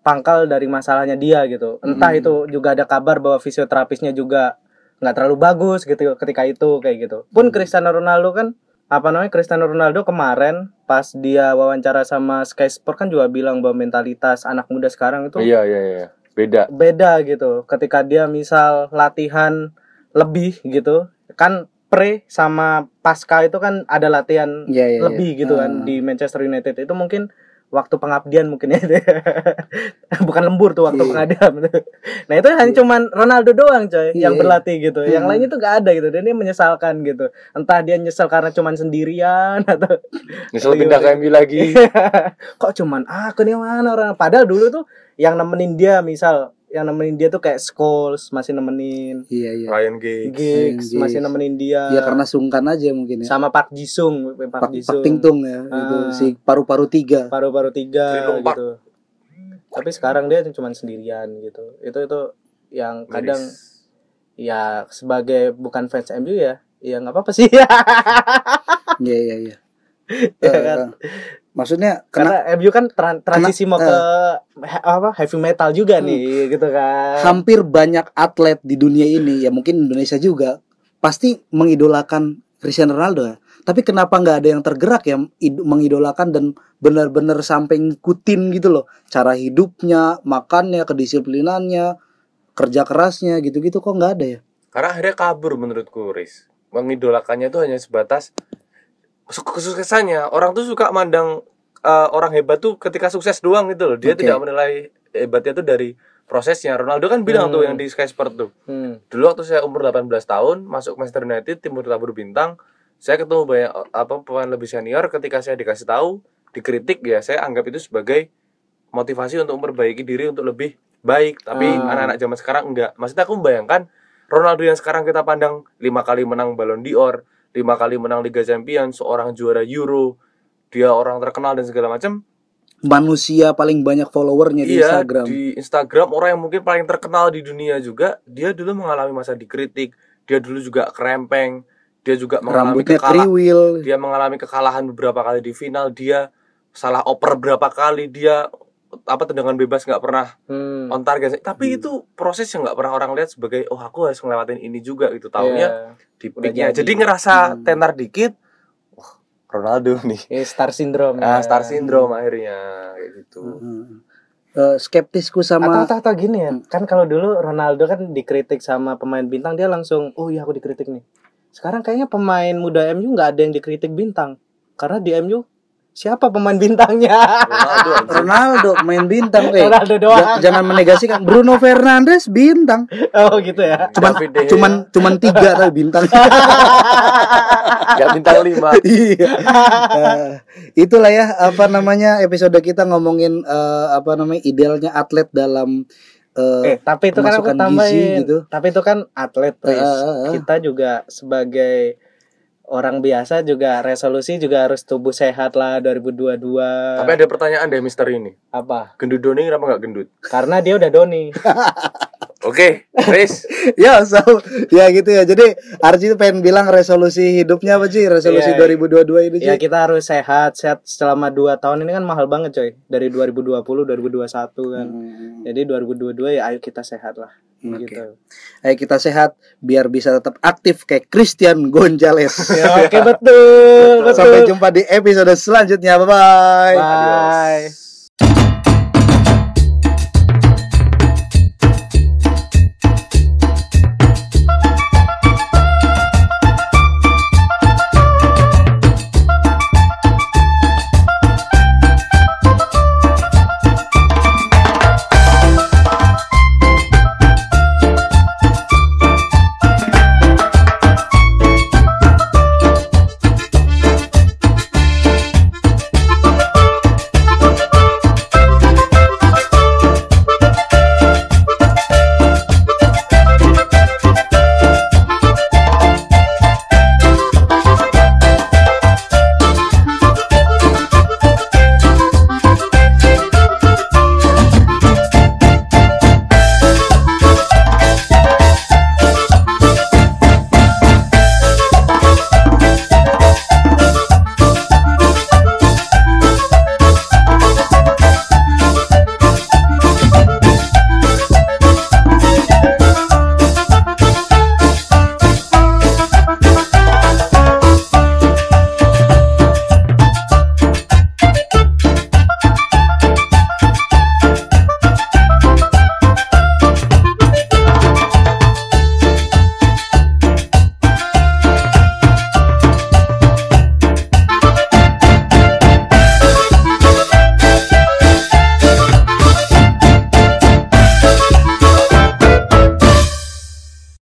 pangkal dari masalahnya dia gitu entah Hmm. itu juga ada kabar bahwa fisioterapisnya juga nggak terlalu bagus gitu ketika itu kayak gitu pun. Cristiano Ronaldo kan apa namanya Cristiano Ronaldo kemarin pas dia wawancara sama Sky Sport kan juga bilang bahwa mentalitas anak muda sekarang itu Iya iya iya. Beda. beda gitu ketika dia misal latihan lebih gitu kan pre sama pasca itu kan ada latihan Iya iya. iya. lebih gitu kan Ah. di Manchester United itu mungkin waktu pengabdian mungkin ya bukan lembur tuh waktu Iya. pengabdian nah itu hanya cuman Ronaldo doang coy yang Iya. berlatih gitu yang Hmm. lainnya tuh gak ada gitu dan dia menyesalkan gitu entah dia nyesel karena cuman sendirian atau Nyesel Iya, pindah ke iya. MU lagi. kok cuman aku nih mana orang padahal dulu tuh yang nemenin dia misal yang nemenin dia tuh kayak Scholes masih nemenin Iya iya. Ryan Giggs Giggs Giggs. masih nemenin dia Ya karena sungkan aja mungkin ya. sama Park Jisung Park, Pak Jisung Tingtung ya, itu Ah. si paru-paru tiga. paru-paru tiga Park. gitu tapi sekarang dia cuma sendirian gitu itu itu yang kadang Miris. ya sebagai bukan fans MU ya ya nggak apa-apa sih Iya iya iya. Ya kan? Eh. Maksudnya kena karena MU kan tran- transisi mau ke he- apa heavy metal juga Hmm. nih gitu kan hampir banyak atlet di dunia ini ya mungkin Indonesia juga pasti mengidolakan Cristiano Ronaldo ya. Tapi kenapa nggak ada yang tergerak ya id- mengidolakan dan benar-benar sampai ngikutin gitu loh cara hidupnya, makannya, kedisiplinannya, kerja kerasnya gitu-gitu kok nggak ada ya? karena akhirnya kabur menurutku Riz mengidolakannya itu hanya sebatas kesuksesannya orang tuh suka mandang eh, orang hebat tuh ketika sukses doang gitu loh dia Oke. tidak menilai hebatnya tuh dari prosesnya Ronaldo kan bilang Hmm. tuh yang di Sky Sport tuh Hmm. dulu waktu saya umur 18 tahun masuk Manchester United timur tabur bintang saya ketemu banyak apa pemain lebih senior ketika saya dikasih tahu dikritik ya saya anggap itu sebagai motivasi untuk memperbaiki diri untuk lebih baik tapi Ah. anak-anak zaman sekarang enggak maksudnya aku membayangkan Ronaldo yang sekarang kita pandang lima kali menang Ballon d'Or lima kali menang Liga Champions seorang juara Euro dia orang terkenal dan segala macam Manusia paling banyak followernya di iya Instagram. di Instagram orang yang mungkin paling terkenal di dunia juga dia dulu mengalami masa dikritik dia dulu juga kerempeng dia juga mengalami Rambutnya kekalahan kriwil. dia mengalami kekalahan beberapa kali di final dia salah oper berapa kali dia apa tendangan bebas nggak pernah Hmm. on target tapi Hmm. itu proses yang nggak pernah orang lihat sebagai oh aku harus ngelewatin ini juga gitu tahunya Iya. di peaknya jadi. jadi ngerasa Hmm. tenar dikit wah Ronaldo nih Eh, star syndrome ah ya. star syndrome akhirnya kayak gitu Hmm. Eh, skeptisku atau, sama atau, atau gini ya Hmm. kan kalau dulu Ronaldo kan dikritik sama pemain bintang dia langsung oh iya aku dikritik nih sekarang kayaknya pemain muda MU nggak ada yang dikritik bintang karena di MU siapa pemain bintangnya Ronaldo. Ronaldo main bintang eh. Ronaldo doang Ja- jangan menegasikan Bruno Fernandes bintang. oh gitu ya Cuman David De Gea. cuman cuman tiga tapi bintang. nggak bintang lima iya. Eh, itulah ya apa namanya episode kita ngomongin eh, apa namanya idealnya atlet dalam eh, eh tapi itu kan aku gizi tambahin gitu. tapi itu kan atlet. Eh, eh, eh. kita juga sebagai orang biasa juga resolusi juga harus tubuh sehat lah 2022 tapi ada pertanyaan deh Mister ini apa gendut Doni kenapa nggak gendut karena dia udah doni oke Riz ya so ya gitu ya. Jadi Arji tuh pengen bilang resolusi hidupnya apa sih? Resolusi Iya. 2022 ini Ya kita harus sehat, sehat selama 2 tahun ini kan mahal banget coy. Dari 2020, 2021 kan. Hmm, Jadi 2022 ya ayo kita sehat lah. Oke. Gitu. Ayo kita sehat biar bisa tetap aktif kayak Christian Gonzalez. Ya, oke betul, betul. Sampai jumpa di episode selanjutnya. Bye bye. Bye.